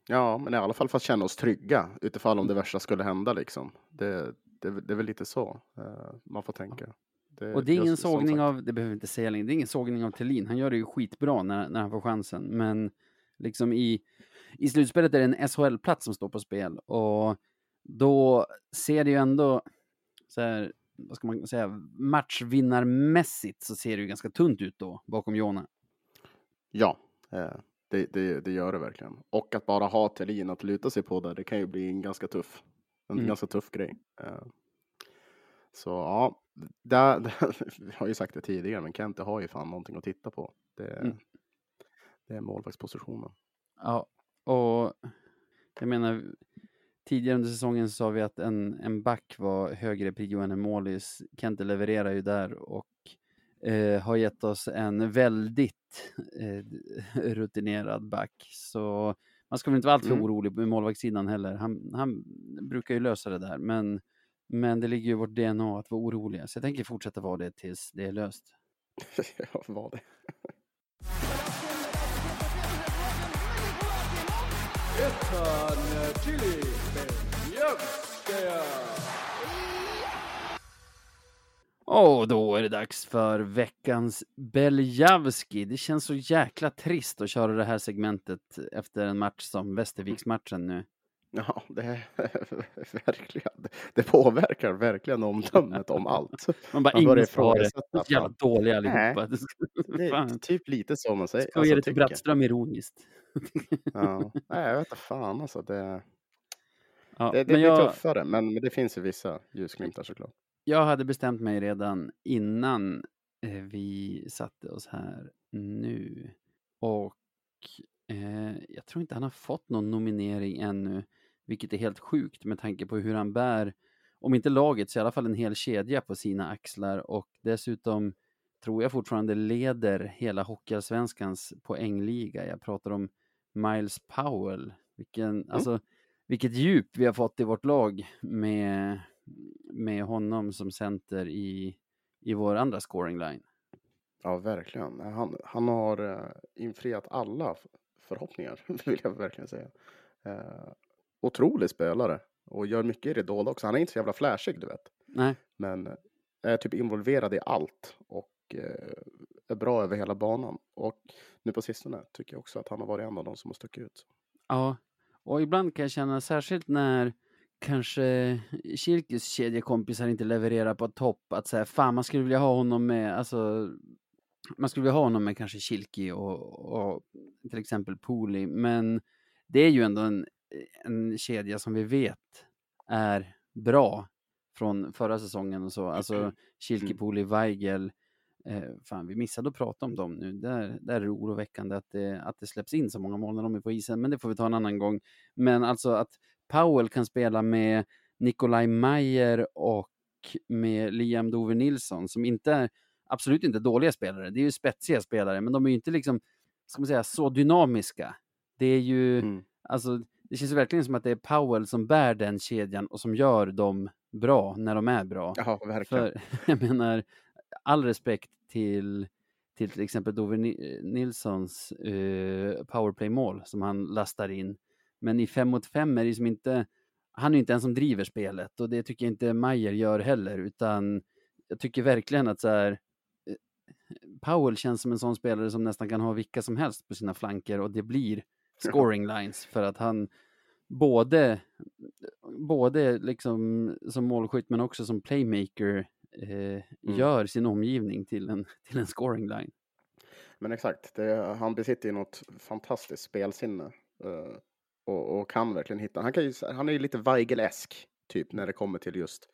Ja, men i alla fall för att känna oss trygga utifall om det värsta skulle hända liksom. Det, det, det är väl lite så eh, man får tänka. Och det är ingen just sågning sagt- av, det behöver vi inte säga längre, det är ingen sågning av Thelin. Han gör det ju skitbra när, när han får chansen. Men liksom i, i slutspelet är det en SHL-plats som står på spel. Och då ser det ju ändå, så här, vad ska man säga, matchvinnarmässigt så ser det ju ganska tunt ut då bakom Jona. Ja, eh, det, det, det gör det verkligen. Och att bara ha Thelin att luta sig på där, det kan ju bli en ganska tuff, en Mm. ganska tuff grej. Eh, så ja, där, där, jag har ju sagt det tidigare, men Kent har ju fan någonting att titta på. Det, Mm. det är målvaktspositionen. Ja, och jag menar, tidigare under säsongen så sa vi att en, en back var högre prio än en målis. Kente levererar ju där och eh, har gett oss en väldigt eh, rutinerad back. Så man ska väl inte vara alltför Mm. orolig med målvaktssidan heller. Han, han brukar ju lösa det där, men, men det ligger ju i vårt DNA att vara oroliga. Så jag tänker fortsätta vara det tills det är löst. ja, vad det. Och då är det dags för veckans Beljavski. Det känns så jäkla trist att köra det här segmentet efter en match som Västerviksmatchen nu. Ja, det är verkligen. Det påverkar verkligen omdömet om allt. Man bara, Man ingen det. ifrågasätta. Så jävla dåliga allihopa. Det ska, är typ lite så man säger. Ska vi ge det alltså, till. Brattström ironiskt. Ja. Nej, jag vet inte fan alltså. Det, Ja, det, det men blir jag, tuffare, men, men det finns ju vissa ljusglimtar såklart. jag hade bestämt mig redan innan eh, vi satte oss här nu. Och eh, jag tror inte han har fått någon nominering ännu, vilket är helt sjukt med tanke på hur han bär, om inte laget så i alla fall en hel kedja på sina axlar och dessutom tror jag fortfarande leder hela Hockeyallsvenskans poängliga. Jag pratar om Miles Powell. Vilken, alltså, vilket djup vi har fått i vårt lag med, med honom som center i, i vår andra scoring line. Ja, verkligen. Han, han har uh, infriat alla förhoppningar, vill jag verkligen säga. Uh, otrolig spelare och gör mycket i det dolda också. Han är inte så jävla flashig, du vet. Nej, Men eh, är typ involverad i allt och eh, är bra över hela banan. Och nu på sistone tycker jag också att han har varit en av de som har stuckit ut. ja. Och ibland kan jag känna, särskilt när kanske Kirkis kedjekompisar inte levererar på topp, att säga fan man skulle vilja ha honom med, alltså man skulle vilja ha honom med kanske Kilki och, och till exempel Pooley, men det är ju ändå en, en kedja som vi vet är bra från förra säsongen och så. Alltså Kilki, Mm. Pooley, Weigel. Eh, fan, vi missade att prata om dem nu. Där, där är det oroväckande att det, att det släpps in så många mål när de är på isen, men det får vi ta en annan gång. Men alltså att Powell kan spela med Nikolaj Mayer och med Liam Dover Nilsson som inte är, absolut inte dåliga spelare. Det är ju spetsiga spelare, men de är ju inte liksom, ska man säga, så dynamiska. Det är ju, Mm. alltså, det känns verkligen som att det är Powell som bär den kedjan och som gör dem bra när de är bra. Ja, verkligen. För jag menar, all respekt till till, till exempel Dover Ni- Nilssons eh, powerplay-mål som han lastar in. Men i fem mot fem är det som inte, han är inte en som driver spelet och det tycker jag inte Mayer gör heller, utan jag tycker verkligen att så här, eh, Powell känns som en sån spelare som nästan kan ha vilka som helst på sina flanker och det blir scoring lines för att han både, både liksom som målskytt men också som playmaker eh, gör sin omgivning till en, till en scoring line. Men exakt, det, han besitter ju något fantastiskt spelsinne. eh, och, och kan verkligen hitta. Han, kan ju, han är ju lite Weigel-esk, typ, när det kommer till just,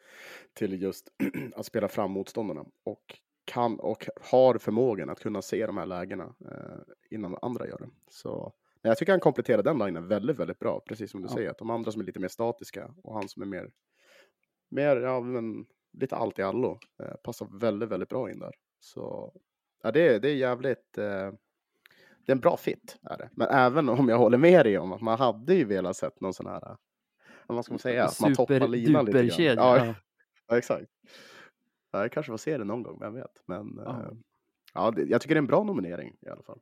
till just att spela fram motståndarna. Och kan och har förmågan att kunna se de här lägena eh, innan andra gör det. Så men jag tycker han kompletterar den linen väldigt, väldigt bra. Precis som du Ja. säger, att de andra som är lite mer statiska och han som är mer, mer ja, men, lite allt i allo eh, passar väldigt, väldigt bra in där. Så ja, det, är- det är jävligt, eh, det är en bra fit. Är det. Men även om jag håller med dig om att man hade ju velat sett någon sån här, eh, vad ska man säga, att man toppar linan lite grann. Ja, Ja. ja, exakt. Ja, jag kanske får se det någon gång, vem vet. Men Ja. eh, ja, det, jag tycker det är en bra nominering i alla fall.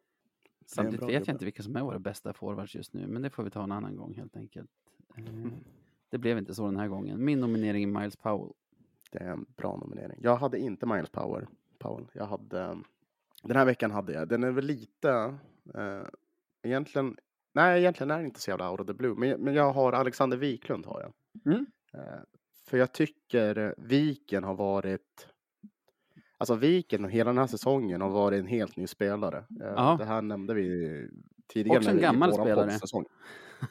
Samtidigt vet jag gubbe. inte vilka som är våra bästa forwards just nu, men det får vi ta en annan gång helt enkelt. Eh, Det blev inte så den här gången. Min nominering är Miles Powell. Det är en bra nominering. Jag hade inte Miles Power, Powell. Jag hade, den här veckan hade jag, den är väl lite, eh, egentligen, nej egentligen är den inte så jävla out of the blue, men, men jag har Alexander Wiklund har jag. Mm. Eh, för jag tycker Viken har varit, alltså Viken hela den här säsongen har varit en helt ny spelare. Eh, Ja. Det här nämnde vi tidigare. Också en gammal spelare.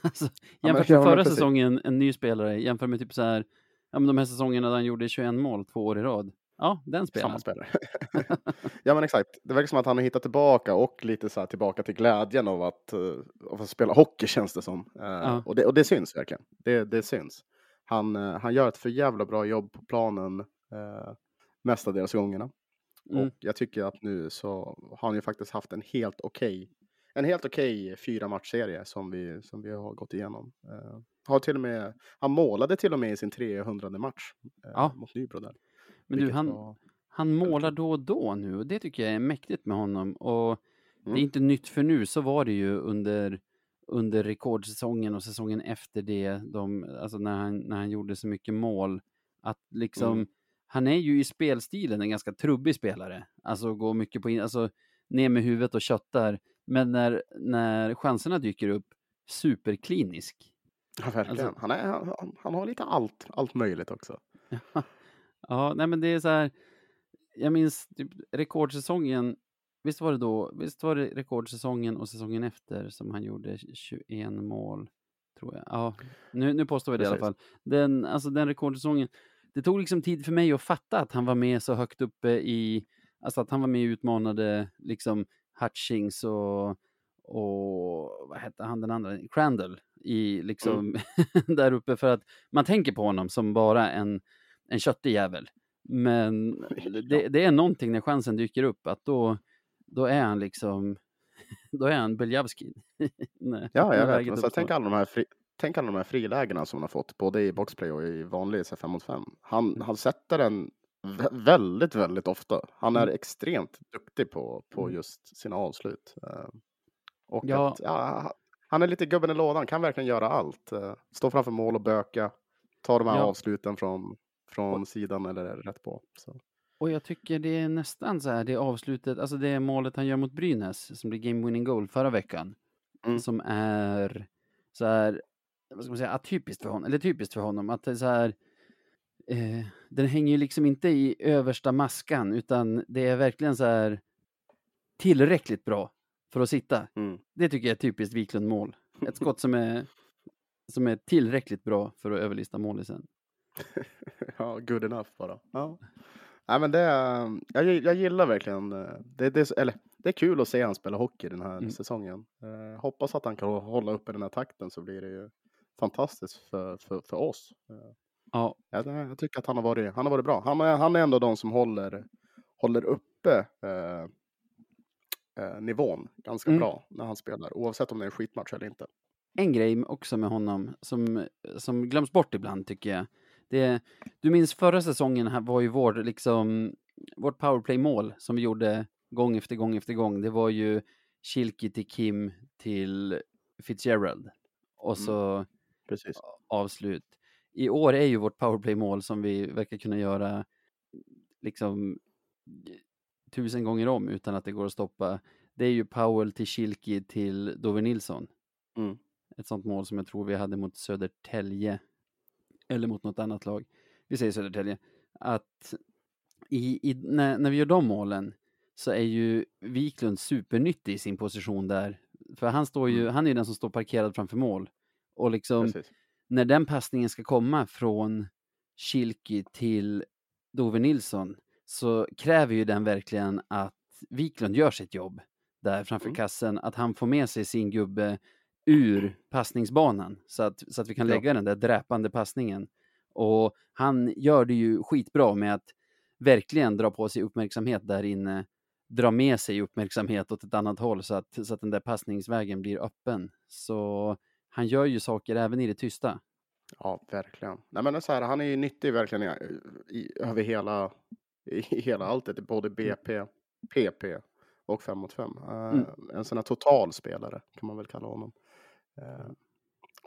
Alltså, jämfört med förra säsongen, en ny spelare, jämfört med typ så här, ja men de här säsongerna där han gjorde 21 mål två år i rad. Ja, den spelar. Samma spelare. ja men exakt. Det verkar som att han har hittat tillbaka och lite så här tillbaka till glädjen av att, uh, av att spela hockey känns det som. Uh, Ja. och, det, och det syns verkligen. Det, det syns. Han, han gör ett för jävla bra jobb på planen mestadels gångerna. Mm. Och jag tycker att nu så har han ju faktiskt haft en helt okej en helt okej fyra matchserie som vi, som vi har gått igenom. Uh, har till och med, han målade till och med i sin 300 match uh, Ja. mot Nybro där. Men du, han, var- han målar då och då nu och det tycker jag är mäktigt med honom. Och det Mm. är inte nytt för nu, så var det ju under, under rekordsäsongen och säsongen efter det, de, alltså när han, när han gjorde så mycket mål. Att liksom, Mm. Han är ju i spelstilen en ganska trubbig spelare. Alltså går mycket på in, alltså ner med huvudet och köttar. Men när, när chanserna dyker upp, superklinisk. Ja, verkligen. Alltså- han, är, han, han har lite allt, allt möjligt också. Ja, nej men det är så här. Jag minns typ rekordsäsongen. Visst var det då? Visst var det rekordsäsongen och säsongen efter som han gjorde 21 mål? Tror jag. Ja, nu, nu påstår vi det i alla fall. Precis. Den, alltså den rekordsäsongen. Det tog liksom tid för mig att fatta att han var med så högt uppe i, alltså att han var med och utmanade liksom Hutchings och, och vad hette han den andra? Crandall i liksom där uppe för att man tänker på honom som bara en, en köttig jävel. Men det, det är någonting när chansen dyker upp att då, då är han liksom, då är han Beljavski. När- Ja, jag vet. Alltså, tänk, alla de här fri, tänk alla de här frilägena som han har fått, både i boxplay och i vanlig 5 mot 5. Han, han sätter den vä- väldigt, väldigt ofta. Han är Mm. extremt duktig på, på Mm. just sina avslut. Eh, Och Ja. att, ja, han är lite gubben i lådan, kan verkligen göra allt. Eh, Stå framför mål och böka, ta de här Ja. avsluten från, från sidan eller rätt på. Så. Och jag tycker det är nästan så här, det avslutet, alltså det målet han gör mot Brynäs som blir game winning goal förra veckan. Mm. Som är så här, vad ska man säga, atypiskt för honom, eller typiskt för honom. Att det så här, eh, den hänger ju liksom inte i översta maskan utan det är verkligen så här tillräckligt bra för att sitta. Mm. Det tycker jag är typiskt Wiklund-mål. Ett skott som är, som är tillräckligt bra för att överlista målisen. Ja, good enough bara. Ja. Nej, men det, är- jag, jag gillar verkligen, eh, det, det, eller, det är kul att se han spela hockey den här Mm. säsongen. Eh, hoppas att han kan hålla uppe den här takten så blir det ju fantastiskt för, för, för oss. Eh, Ja, jag, jag tycker att han har varit, han har varit bra. Han är, han är ändå de som håller, håller uppe eh, eh, nivån ganska Mm. bra när han spelar, oavsett om det är en skitmatch eller inte. en grej också med honom som, som glöms bort ibland tycker jag. Det, du minns förra säsongen här var ju vår, liksom, vårt powerplay-mål som vi gjorde gång efter gång efter gång. Det var ju Kilki till Kim till Fitzgerald och Mm. Precis. avslut. I år är ju vårt powerplay-mål som vi verkar kunna göra liksom tusen gånger om utan att det går att stoppa. Det är ju Powell till Kilki till Dover Nilsson Mm. ett sånt mål som jag tror vi hade mot Södertälje. Eller mot något annat lag. Vi säger Södertälje. Att i, i, när, när vi gör de målen så är ju Wiklund supernyttig i sin position där. För han står ju, Mm. han är ju den som står parkerad framför mål. Och liksom Precis. när den passningen ska komma från Kilki till Dove Nilsson så kräver ju den verkligen att Wiklund gör sitt jobb där framför Mm. kassen, att han får med sig sin gubbe ur passningsbanan så att, så att vi kan Ja. lägga den där dräpande passningen. Och han gör det ju skitbra med att verkligen dra på sig uppmärksamhet där inne, dra med sig uppmärksamhet åt ett annat håll så att, så att den där passningsvägen blir öppen. Så han gör ju saker även i det tysta. Ja, verkligen. Nej, men så här, han är ju nyttig verkligen i, i, över hela, i hela alltet, både BP, PP och 5 mot 5. Mm. En sån här totalspelare kan man väl kalla honom. Eh,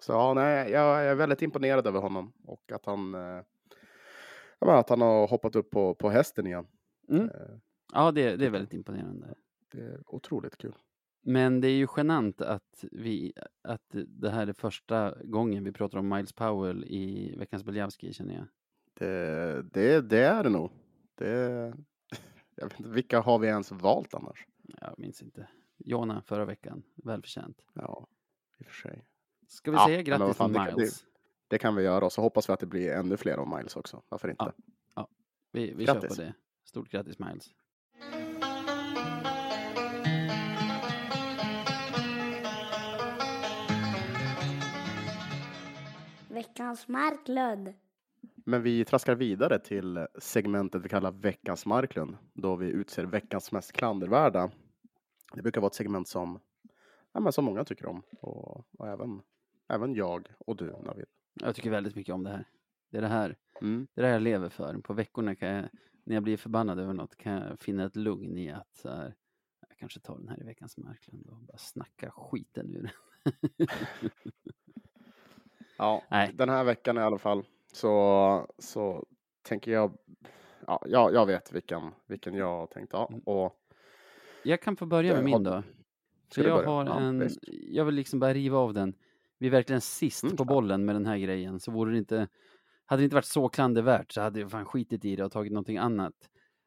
så ja, nej, jag är väldigt imponerad över honom och att han, eh, menar, att han har hoppat upp på, på hästen igen. Mm. Eh, Ja, det, det är väldigt imponerande. det är otroligt kul. Men det är ju genant att, vi, att det här är första gången vi pratar om Miles Powell i veckans Beljavski känner jag. Det, det, det är det nog. Det, jag vet inte, vilka har vi ens valt annars? Jag minns inte. Jona förra veckan, välförtjänt. Ja, i och för sig. Ska vi Ja, säga grattis till det Miles? Det kan vi göra och så hoppas vi att det blir ännu fler om Miles också. Varför inte? Ja. Vi, vi kör på det. Stort grattis Miles. Veckans Marklund. Men vi traskar vidare till segmentet vi kallar veckans Marklund, då vi utser veckans mest klandervärda. Det brukar vara ett segment som, ja, men som många tycker om och, och även, även jag och du Navid. Jag tycker väldigt mycket om det här. Det är det här, Mm. det är det här jag lever för. På veckorna kan jag, när jag blir förbannad över något, kan jag finna ett lugn i att så här, jag kanske tar den här i veckans Marklund och bara snacka skiten ur den. Ja, Nej. den här veckan i alla fall så, så tänker jag, ja, jag, jag vet vilken, vilken jag tänkte ha. Mm. Och Jag kan få börja med Eh, min då. För jag har Ja, en, visst. jag vill liksom bara riva av den. Vi är verkligen sist Mm, på klar. bollen med den här grejen. Så vore det inte, hade det inte varit så klandervärt så hade jag fan skitit i det och tagit någonting annat.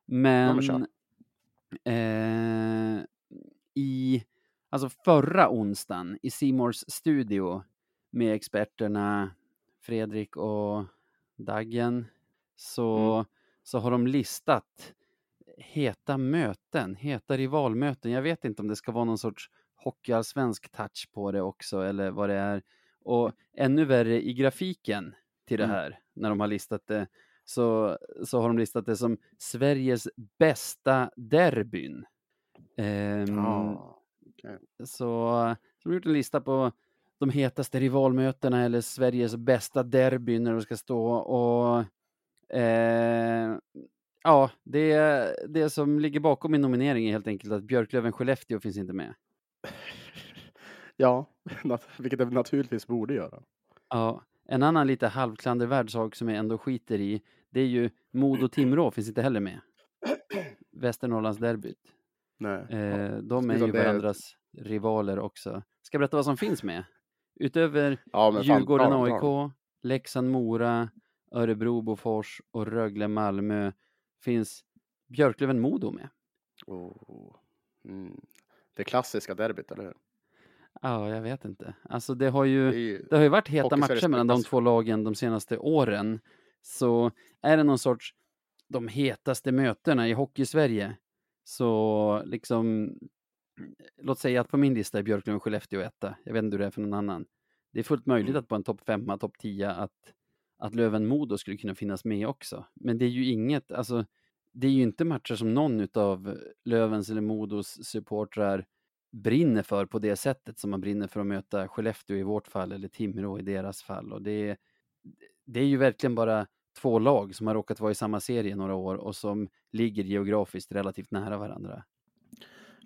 men Men kör. eh, i, alltså förra onsdagen i Simors studio med experterna Fredrik och Daggen så, Mm. så har de listat heta möten, heta rivalmöten. Jag vet inte om det ska vara någon sorts hockeyallsvensk touch på det också eller vad det är. Och ännu värre i grafiken till det Mm. här, när de har listat det, så, så har de listat det som Sveriges bästa derbyn. Ja, okej. så, så de har gjort en lista på de hetaste rivalmötena eller Sveriges bästa derbyn när de ska stå och eh, ja, det, det som ligger bakom min nominering är helt enkelt att Björklöven-Skellefteå finns inte med. ja, vilket det naturligtvis borde göra. Ja, en annan lite halvklandervärd sak som jag ändå skiter i, det är ju Modo-Timrå finns inte heller med. Västernorrlandsderbyt. Nej. Eh, de är ju varandras rivaler också. Ska jag berätta vad som finns med? Utöver ja, fan, Djurgården den. AIK, Leksand Mora, Örebro Bofors och Rögle Malmö finns Björklöven Modo med. Oh. Mm. Det klassiska derbyt, eller hur? Ja, jag vet inte. Alltså det har Det ju, är ju det har ju varit heta matcher mellan de två lagen de senaste åren. Så är det någon sorts de hetaste mötena i hockey-Sverige så liksom låt säga att på min lista är Björklöven Skellefteå etta. Jag vet inte hur det är för någon annan. Det är fullt möjligt Mm. att på en topp femma, topp 10 att, att Löven Modo skulle kunna finnas med också. Men det är ju inget, alltså det är ju inte matcher som någon utav Lövens eller Modos supportrar brinner för på det sättet som man brinner för att möta Skellefteå i vårt fall eller Timrå i deras fall. Och det, är- det är ju verkligen bara två lag som har råkat vara i samma serie några år och som ligger geografiskt relativt nära varandra.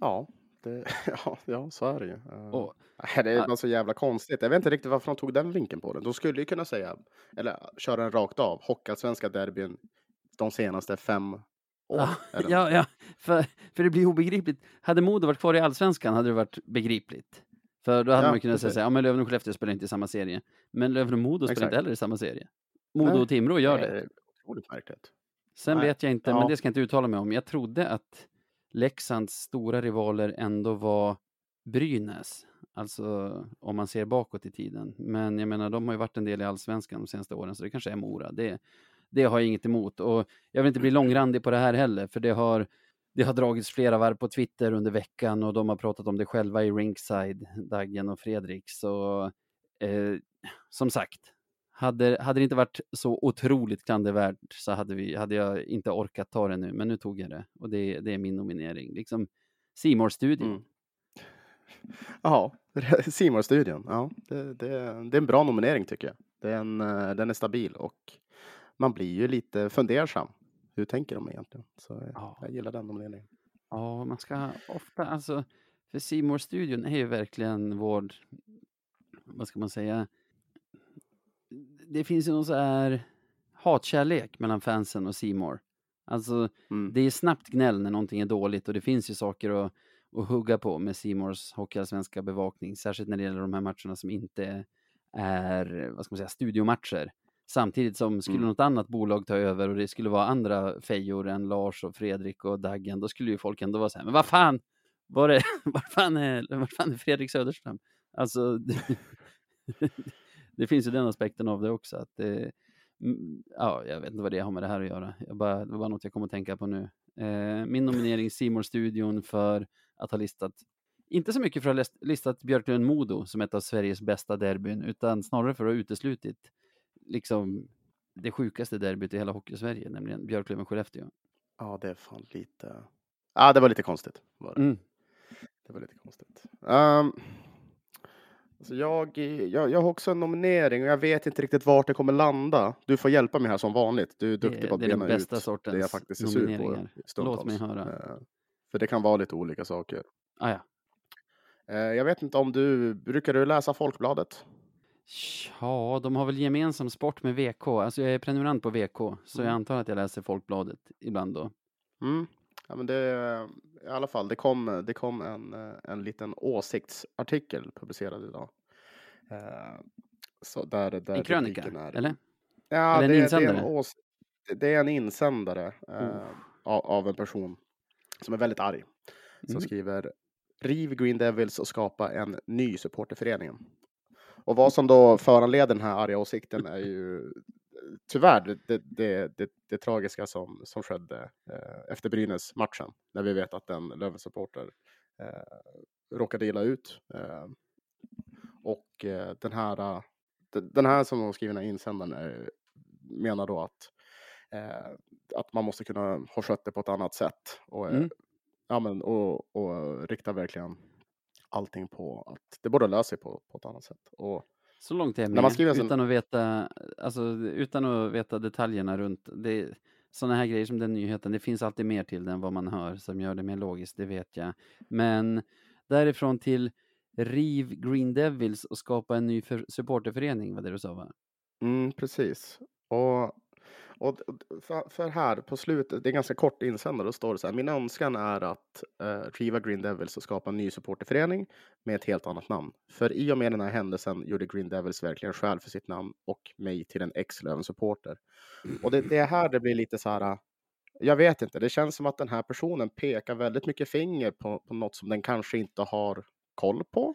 Ja, det, ja, ja, så är det ju. Eh, Och, det är bara så jävla konstigt. Jag vet inte riktigt varför de tog den vinkeln på det. De skulle ju kunna säga, eller köra den rakt av, Hockeyallsvenska derbyn de senaste fem åren. ja, ja, ja för, för det blir obegripligt. Hade Modo varit kvar i allsvenskan hade det varit begripligt. För då hade Ja, man kunnat säga precis. här, ja men Löven och Skellefteå spelar inte i samma serie. Men Löven och Modo spelar inte heller i samma serie. Modo Nej. och Timrå gör Nej, det. är Otroligt märkligt. Sen Nej. vet jag inte, Ja. men det ska jag inte uttala mig om. Jag trodde att Leksands stora rivaler ändå var Brynäs. Alltså om man ser bakåt i tiden. Men jag menar, de har ju varit en del i allsvenskan de senaste åren, så det kanske är Mora. Det, det har jag inget emot. Och jag vill inte bli långrandig på det här heller, för det har, det har dragits flera varv på Twitter under veckan och de har pratat om det själva i Rinkside, Daggen och Fredrik. Så eh, som sagt, hade, hade det inte varit så otroligt klandervärt så hade, vi, hade jag inte orkat ta det nu, men nu tog jag det. Och det, det är min nominering. Liksom simor studion Mm. Ja, simor studion Ja, det, det, det är en bra nominering tycker jag. Det är en, eh, den är stabil och man blir ju lite fundersam. Hur tänker de egentligen? Så eh, Ja. jag gillar den nomineringen. Ja, man ska ofta, alltså, för simor studion är ju verkligen vår, vad ska man säga, det finns ju någon så här hatkärlek mellan fansen och Simor. Alltså, Mm. det är snabbt gnäll när någonting är dåligt och det finns ju saker att, att hugga på med Simors hockeyallsvenska bevakning, särskilt när det gäller de här matcherna som inte är, vad ska man säga, studiomatcher. Samtidigt som skulle Mm. något annat bolag ta över och det skulle vara andra fejor än Lars och Fredrik och Daggen, då skulle ju folk ändå vara så här, men vad fan, var det, var fan är, var fan är Fredrik Söderström? Alltså, det, finns ju den aspekten av det också. Att det, Ja, jag vet inte vad det har med det här att göra. Jag bara, det var bara något jag kom att tänka på nu. Eh, min nominering simor studion för att ha listat, inte så mycket för att ha list- listat Björklund-Modo som ett av Sveriges bästa derbyn, utan snarare för att ha uteslutit liksom det sjukaste derbyt i hela Hockeysverige, nämligen Björklöven-Skellefteå. Ja, det är fan lite... Ja, det var lite konstigt. Var det. Mm. det var lite konstigt. Um, alltså jag, jag, jag har också en nominering och jag vet inte riktigt vart det kommer landa. Du får hjälpa mig här som vanligt. Du är duktig Det- på att det är den bena bästa ut det jag sortens faktiskt är sur på. Låt mig höra. Eh, För det kan vara lite olika saker. Ah, ja. Eh, Jag vet inte om du, brukar du läsa Folkbladet? Ja, de har väl gemensam sport med VK. Alltså jag är prenumerant på VK, så jag Mm. antar att jag läser Folkbladet ibland då. Mm. Ja, men det, I alla fall, det kom, det kom en, en liten åsiktsartikel publicerad idag. Eh, Så där, där En krönika, är, eller? Ja, Eller en det, det, är insändare? en ås, det- det är en insändare eh, Oh. av, av en person som är väldigt arg. Som Mm. skriver Riv Green Devils och skapa en ny supporterförening. Och vad som då föranleder den här arga åsikten är ju tyvärr det, det, det, det, tragiska som, som skedde eh, efter Brynäs-matchen. När vi vet att en Löven-supporter eh, råkade illa ut. Eh, och eh, den här, den- här som skrivit den här insändaren menar då att, att man måste kunna ha skött det på ett annat sätt. Och, Mm. ja, men, och, och rikta verkligen allting på att det borde lösa sig på, på ett annat sätt. Och, Så långt är jag skriver en utan, att veta, alltså, utan att veta detaljerna runt det. Sådana här grejer som den nyheten, det finns alltid mer till den vad man hör som gör det mer logiskt, det vet jag. Men därifrån till riv Green Devils och skapa en ny för, supporterförening, var det du sa va? Mm, precis. Och, och för, här på slutet, det är ganska kort insändare, då står det så här. Min önskan är att uh, riva Green Devils och skapa en ny supporterförening med ett helt annat namn. För i och med den här händelsen gjorde Green Devils verkligen skäl för sitt namn och mig till en ex-Löven-supporter. Och det, det är här det blir lite så här. äh, Jag vet inte, det känns som att den här personen pekar väldigt mycket finger på, på något som den kanske inte har koll på.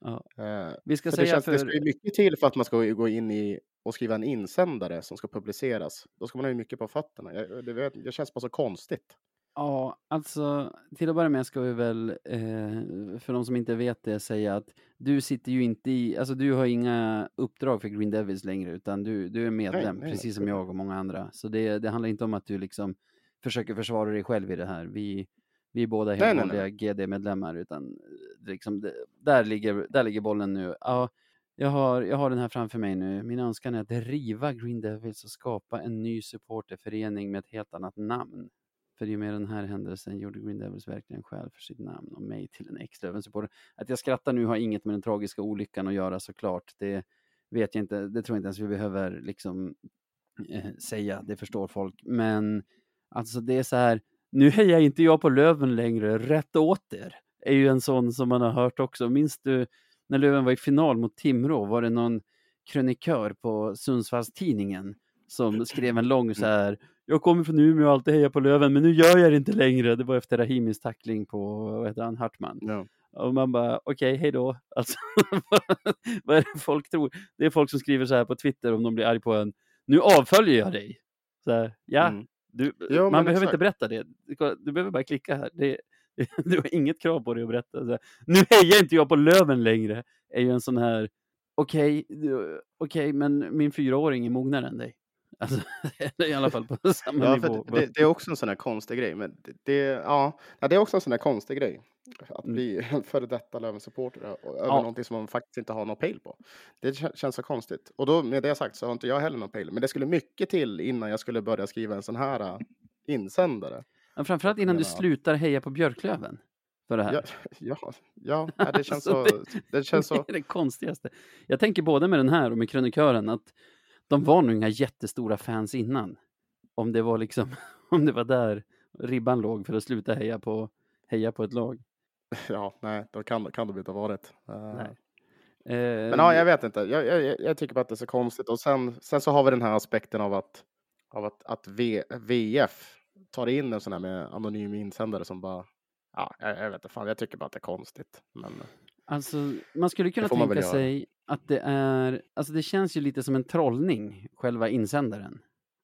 Ja. Eh, Vi ska för det, säga känns, för... det ska ju mycket till för att man ska gå in i och skriva en insändare som ska publiceras. Då ska man ha ju mycket på fötterna. Jag, det, vet- det känns bara så konstigt. Ja, alltså till att börja med ska vi väl, eh, för de som inte vet det, säga att du sitter ju inte i, alltså du har inga uppdrag för Green Devils längre, utan du, du är medlem, nej, precis som nej. jag och många andra. Så det, det handlar inte om att du liksom försöker försvara dig själv i det här. Vi, vi är båda helt Nej, nej, vanliga GD-medlemmar, utan eh, liksom det, där, ligger, där ligger bollen nu. Ja, jag har, jag har den här framför mig nu. Min önskan är att riva Green Devils och skapa en ny supporterförening med ett helt annat namn. För i och med den här händelsen gjorde Green Devils verkligen skäl för sitt namn och mig till en extra supporter. Att jag skrattar nu har inget med den tragiska olyckan att göra såklart. Det vet jag inte, det tror jag inte ens vi behöver liksom eh, säga, det förstår folk. Men alltså det är så här, nu hejar inte jag på Löven längre, rätt åt er. Är ju en sån som man har hört också. Minns du när Löven var i final mot Timrå, var det någon krönikör på Sundsvallstidningen som skrev en lång så här jag kommer från Umeå och alltid hejar på Löven, men nu gör jag det inte längre. Det var efter Rahimis tackling på, vad heter han, Hartman. Ja. Och man bara, okej, hej då. Alltså, vad är det folk tror? Det är folk som skriver så här på Twitter om de blir arg på en. Nu avföljer jag dig. Så här, ja, Mm. du, Jo, man behöver inte exakt. berätta det. Du- Du behöver bara klicka här. Det, du har inget krav på dig att berätta. Så nu hejar inte jag på Löven längre. är ju en sån här, okej, du- okej, men min fyraåring är mognare än dig. Alltså, i alla fall på samma Ja, nivå. det, det är också en sån här konstig grej. Men det, det, ja, det är också en sån här konstig grej. Att Mm. bli före detta Löven-supporter över Ja. någonting som man faktiskt inte har någon pejl på. Det kä- känns så konstigt. Och då med det sagt så har inte jag heller någon pejl. Men det skulle mycket till innan jag skulle börja skriva en sån här äh, insändare. Men framförallt innan du slutar heja på Björklöven. För det här. Ja, ja, ja det känns så. Alltså, Det känns så. Det är det konstigaste. Jag tänker både med den här och med krönikören att de var nog inga jättestora fans innan. Om det var liksom, om det var där ribban låg för att sluta heja på, heja på ett lag. Ja, nej, då kan, kan det inte ha varit. Eh, Nej. Men ja, jag vet inte. Jag, jag, jag- jag tycker bara att det är så konstigt. Och sen, sen så har vi den här aspekten av att, av att, att v, VF tar in en sån här med anonym insändare som bara, ja, jag, jag vet inte, fan, jag tycker bara att det är konstigt. Men Alltså, man skulle kunna man tänka sig att det är, alltså det känns ju lite som en trollning, själva insändaren.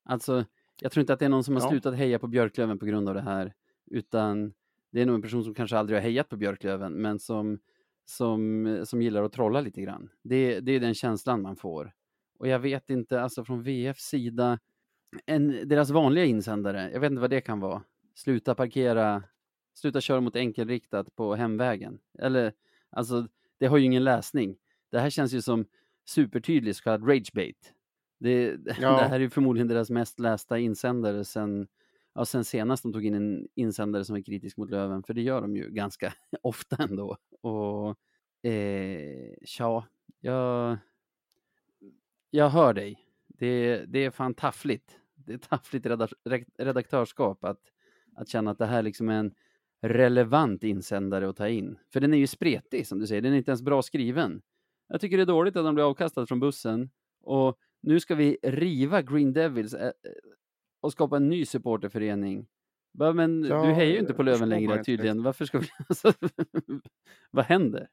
Alltså, jag tror inte att det är någon som har Ja. slutat heja på Björklöven på grund av det här, utan det är nog en person som kanske aldrig har hejat på Björklöven, men som, som, som gillar att trolla lite grann. Det, det är den känslan man får. Och jag vet inte, alltså från VFs sida, en, deras vanliga insändare, jag vet inte vad det kan vara. Sluta parkera, sluta köra mot enkelriktat på hemvägen. Eller, alltså, det har ju ingen läsning. Det här känns ju som supertydlig så kallad ragebait. Det, Ja. det här är ju förmodligen deras mest lästa insändare sen, ja, sen senast de tog in en insändare som är kritisk mot Löven, för det gör de ju ganska ofta ändå. Och eh, ja, jag, jag hör dig. Det, det är fan taffligt. Det är taffligt redaktörskap att, att känna att det här liksom är en relevant insändare att ta in. För den är ju spretig som du säger, den är inte ens bra skriven. Jag tycker det är dåligt att de blir avkastad från bussen och nu ska vi riva Green Devils och skapa en ny supporterförening. Men Ja, du hejar ju inte på Löven längre tydligen. Varför ska vi... Alltså, vad händer?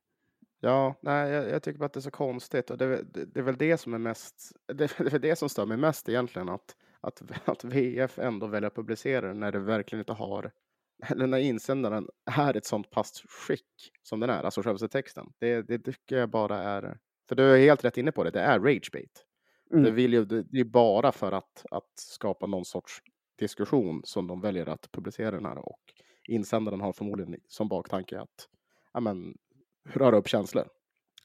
Ja, nej, jag, jag tycker bara att det är så konstigt och det, är det, det är väl det som är mest, det, är väl det som stör mig mest egentligen att, att, att VF ändå väljer att publicera det när det verkligen inte har, eller när insändaren är ett sånt pass skick som den är, alltså själva texten. Det, det tycker jag bara är, för du är helt rätt inne på det, det är ragebait. Det, Mm. vill ju, det, det är bara för att, att skapa någon sorts diskussion som de väljer att publicera den här och insändaren har förmodligen som baktanke att ja, men, röra upp känslor.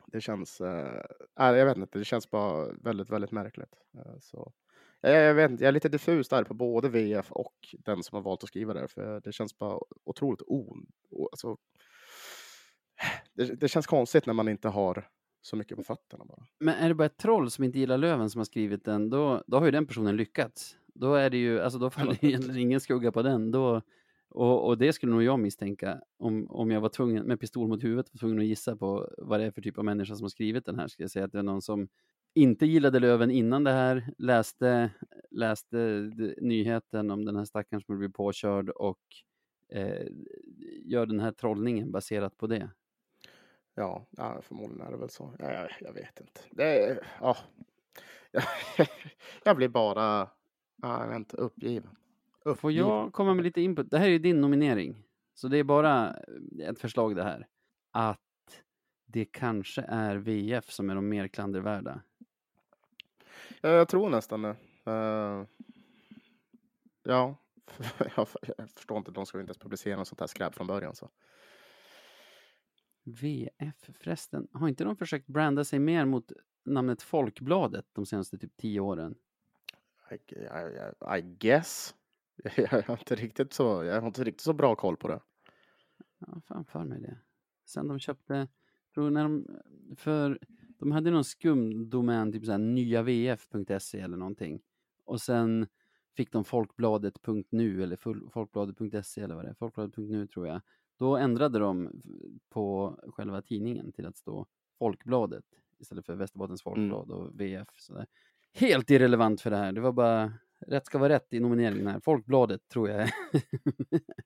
Det känns, eh, jag vet inte, det känns bara väldigt, väldigt märkligt. Eh, så, jag, jag, vet inte, jag är lite diffus där på både VF och den som har valt att skriva det, för det känns bara otroligt on... Alltså, det, det känns konstigt när man inte har så mycket på fötterna bara. Men är det bara ett troll som inte gillar Löven som har skrivit den, då, då har ju den personen lyckats. Då är det ju, alltså då faller egentligen ingen skugga på den. Då, och, och det skulle nog jag misstänka om, om jag var tvungen, med pistol mot huvudet, var tvungen att gissa på vad det är för typ av människa som har skrivit den här. Ska jag säga att det är någon som inte gillade Löven innan det här, läste, läste nyheten om den här stackaren som blev påkörd och eh, gör den här trollningen baserat på det. Ja, förmodligen är det väl så. Jag, jag, jag vet inte. Det ja. jag blir bara, jag vet inte, uppgiven. Får jag komma med lite input? Det här är ju din nominering. Så det är bara eh, ett förslag det här. Att det kanske är VF som är de mer klandervärda. Ja, jag tror nästan det. Eh, ja, jag, förstår inte. De ska inte ens publicera något sånt här skräp från början. Så. VF förresten, har inte de försökt branda sig mer mot namnet Folkbladet de senaste typ tio åren? I, I, I guess. Jag har, inte riktigt så, jag har inte riktigt så bra koll på det. Ja, fan för mig det. Sen de köpte, tror när de, för de hade någon skum domän, typ såhär nyavf.se eller någonting. Och sen fick de folkbladet.nu eller folkbladet.se eller vad det är, folkbladet.nu tror jag. Då ändrade de på själva tidningen till att stå Folkbladet istället för Västerbottens Folkblad och VF. Sådär. Helt irrelevant för det här. Det var bara rätt ska vara rätt i nomineringen här. Folkbladet tror jag är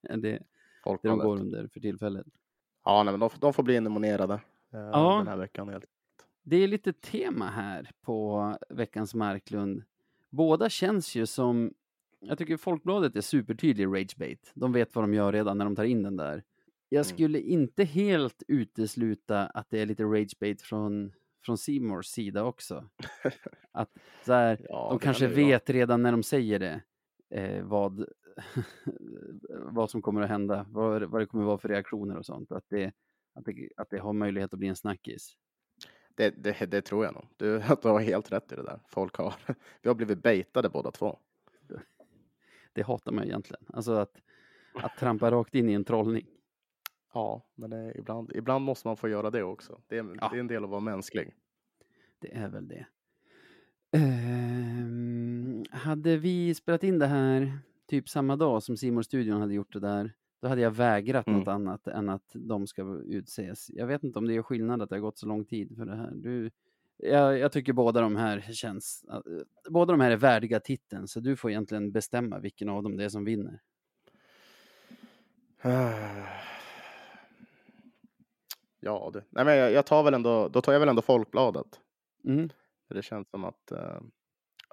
det, det de går under för tillfället. Ja, nej, men de, de får bli nominerade eh, Ja. den här veckan. Helt. Det är lite tema här på veckans Marklund. Båda känns ju som, jag tycker Folkbladet är supertydlig ragebait. De vet vad de gör redan när de tar in den där. Jag Mm. skulle inte helt utesluta att det är lite ragebait från från Seymours sida också. Att så här, Ja, de kanske vet redan när de säger det eh, vad, vad som kommer att hända, vad, vad det kommer att vara för reaktioner och sånt. Att det, att, det, att det har möjlighet att bli en snackis. Det, det, det tror jag nog. Du, du har helt rätt i det där. Folk har, vi har blivit baitade båda två. Det hatar man egentligen. Alltså att, att trampa rakt in i en trollning. Ja, men det, ibland, ibland måste man få göra det också. Det är, Ja. det är en del av att vara mänsklig. Det är väl det. Ehm, hade vi spelat in det här typ samma dag som Simor studion hade gjort det där, då hade jag vägrat Mm. något annat än att de ska utses. Jag vet inte om det är skillnad att det har gått så lång tid för det här. Du, jag, jag tycker båda de här känns, eh, båda de här är värdiga titeln, så du får egentligen bestämma vilken av dem det är som vinner. Ja, du. Nej, men jag, jag tar väl ändå, då tar jag väl ändå Folkbladet. Mm. Det känns som att eh,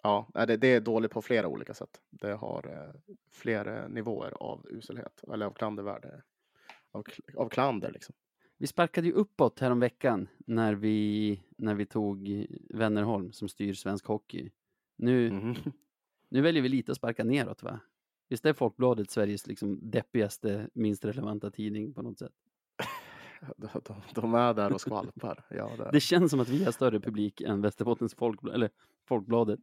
ja, det, det är dåligt på flera olika sätt. Det har eh, flera nivåer av uselhet eller av klandervärde. Av, av klander liksom. Vi sparkade ju uppåt här om veckan när vi, när vi tog Wennerholm som styr svensk hockey. Nu, Mhm. nu väljer vi lite att sparka neråt va? Visst är Folkbladet Sveriges liksom deppigaste, minst relevanta tidning på något sätt? De, de, de är där och skvalpar. Ja, det, Det känns som att vi har större publik än Västerbottens Folkblad, eller Folkbladet.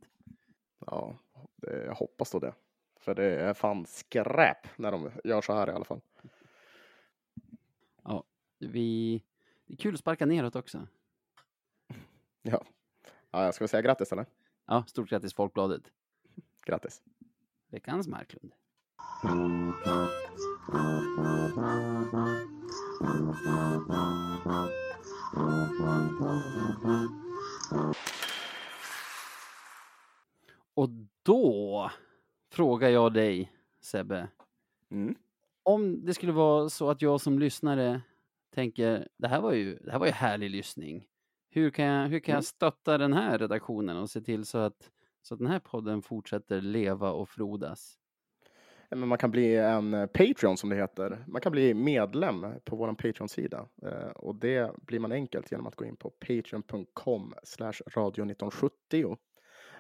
ja, det, jag hoppas då det. För det är fan skräp när de gör så här i alla fall. Vi, det är kul att sparka neråt också. Ja, ja jag ska väl säga grattis eller? Ja, stort grattis Folkbladet. Grattis. Veckans Marklund. Och då frågar jag dig, Sebbe. Mm. Om det skulle vara så att jag som lyssnare tänker, det här var ju, det här var ju härlig lyssning. Hur kan, jag, hur kan jag stötta den här redaktionen och se till så att, så att den här podden fortsätter leva och frodas? Men man kan bli en eh, Patreon som det heter. Man kan bli medlem på vår Patreon-sida eh, och det blir man enkelt genom att gå in på patreon.com radio 1970.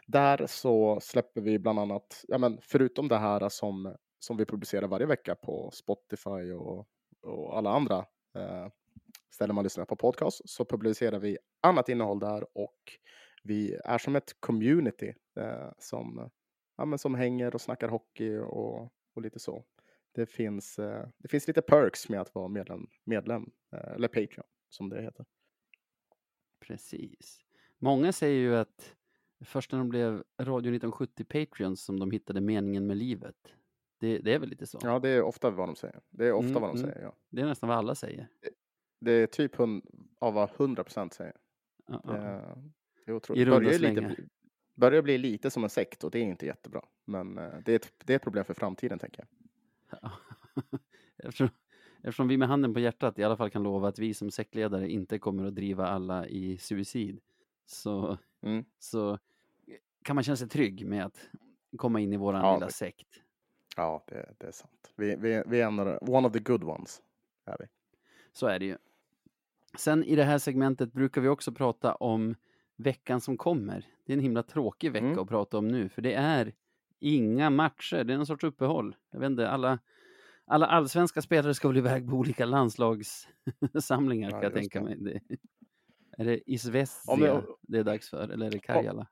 Där så släpper vi bland annat, ja men förutom det här som, som vi publicerar varje vecka på Spotify och, och alla andra eh, ställen man lyssnar på podcast så publicerar vi annat innehåll där och vi är som ett community eh, som, ja, men som hänger och snackar hockey och, och lite så. Det finns, eh, det finns lite perks med att vara medlem, medlem eh, eller Patreon som det heter. Precis. Många säger ju att först när de blev Radio 1970 Patreons som de hittade meningen med livet. Det, det är väl lite så? Ja, det är ofta vad de säger. Det är ofta Mm, vad de mm. säger. Ja. Det är nästan vad alla säger. Det är typ hund, av vad 100 procent säger. Ja, ja. Eh, det är otroligt. I runda lite, slängar. Börjar bli lite som en sekt och det är inte jättebra. Men eh, det är, ett, det är ett problem för framtiden tänker jag. Ja. eftersom, eftersom vi med handen på hjärtat i alla fall kan lova att vi som sektledare inte kommer att driva alla i suicid. Så, Mm. så kan man känna sig trygg med att komma in i våran Ja, lilla det- sekt. Ja, det, det är sant. Vi, vi, vi är en av one of the good ones. Är vi. Så är det ju. Sen i det här segmentet brukar vi också prata om veckan som kommer. Det är en himla tråkig vecka Mm. att prata om nu, för det är inga matcher. Det är någon sorts uppehåll. Jag vet inte, alla, alla allsvenska spelare ska väl iväg på olika landslagssamlingar, Ja, kan jag tänka det. mig. Det, är det Isvestia jag- det är dags för, eller är det Karjala?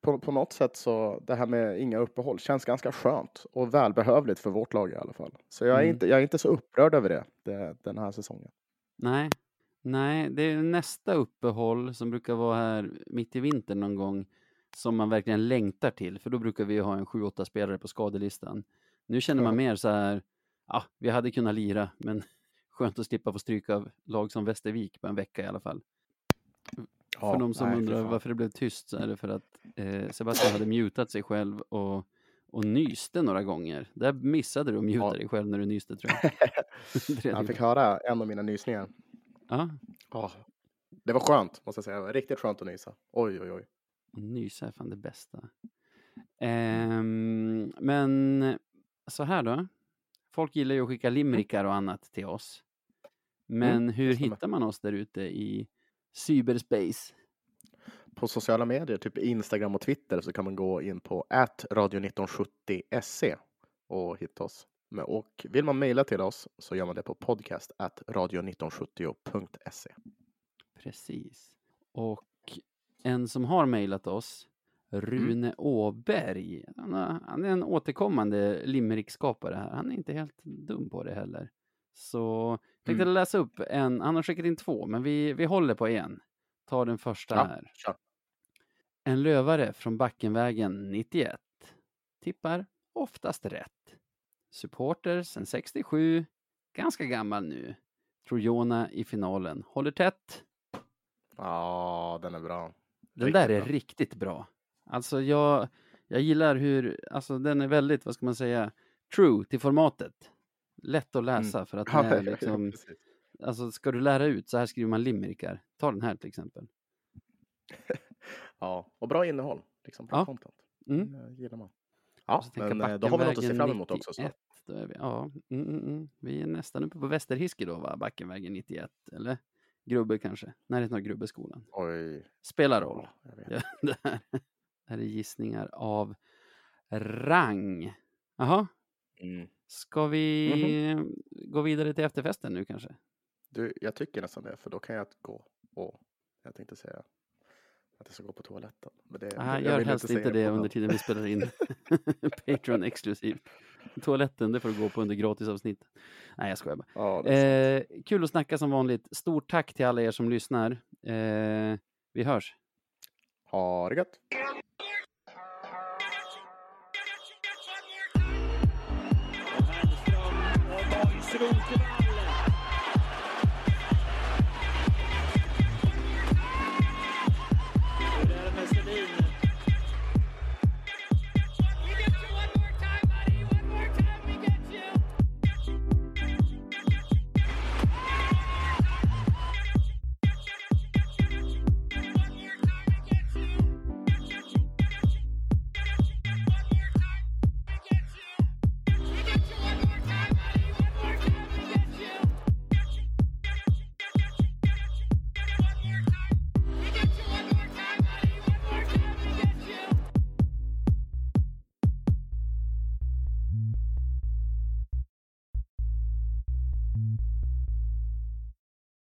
På, på något sätt så det här med inga uppehåll känns ganska skönt och välbehövligt för vårt lag i alla fall. Så jag är, Mm. inte, jag är inte så upprörd över det, det den här säsongen. Nej, nej, det är nästa uppehåll som brukar vara här mitt i vintern någon gång som man verkligen längtar till, för då brukar vi ha en 7-8 spelare på skadelistan. Nu känner man Ja. mer så här, ja, vi hade kunnat lira, men skönt att slippa få stryka av lag som Västervik på en vecka i alla fall. för de som nej, undrar varför det blev tyst så är det för att eh, Sebastian hade mutat sig själv och, och nyste några gånger. Där missade du att muta Ja. dig själv när du nyste tror jag. Jag fick höra en av mina nysningar. Ja, Ja, det var skönt, måste jag säga. Det var Riktigt skönt att nysa. Oj, oj, oj. Nysa är fan det bästa. Ehm, men så här då. Folk gillar ju att skicka limerickar och annat till oss. Men hur det stämmer. hittar man oss där ute i cyberspace? På sociala medier, typ Instagram och Twitter, så kan man gå in på radio1970se och hitta oss. Och vill man mejla till oss så gör man det på podcast radio1970.se. Precis. Och en som har mejlat oss, Rune Åberg. Han, har, han är en återkommande limerickskapare här. Han är inte helt dum på det heller. Så jag tänkte Mm. läsa upp en. Han har skickat in två, men vi, vi håller på en. Ta den första Ja, här. kör. En lövare från Backenvägen 91. Tippar oftast rätt. Supporter sen 67. Ganska gammal nu. Tror Jona i finalen. Håller tätt. Ja, den är bra. Den Riktigt där är bra. riktigt bra. Alltså jag, jag gillar hur, alltså den är väldigt, vad ska man säga, true till formatet. Lätt att läsa för att Mm. Den är liksom, alltså ska du lära ut, så här skriver man limerickar. Ta den här till exempel. Ja, och bra innehåll. Liksom bra Ja. content. Mm. Det gillar man. Ja, men eh, då har vi något att se fram emot också. Så. 91, Då är vi, ja, mm, mm, mm. vi är nästan uppe på Västerhiske då, va? Backenvägen 91, eller? Grubbe kanske? Närheten av Grubbeskolan. Oj. Spelar roll. Ja, det, här, det här är gissningar av rang. Jaha, Mm. ska vi Mhm. gå vidare till efterfesten nu kanske? Du, jag tycker nästan det, för då kan jag gå och jag tänkte säga att jag ska gå på toaletten. Men det, Ah, jag gör vill helst inte det under tiden vi spelar in Patreon exklusivt. Toaletten, det får du gå på under gratisavsnitt. Nej, jag skojar bara. Ja. Eh, kul att snacka som vanligt. Stort tack till alla er som lyssnar. Eh, vi hörs. Ha det gött! Och Borgström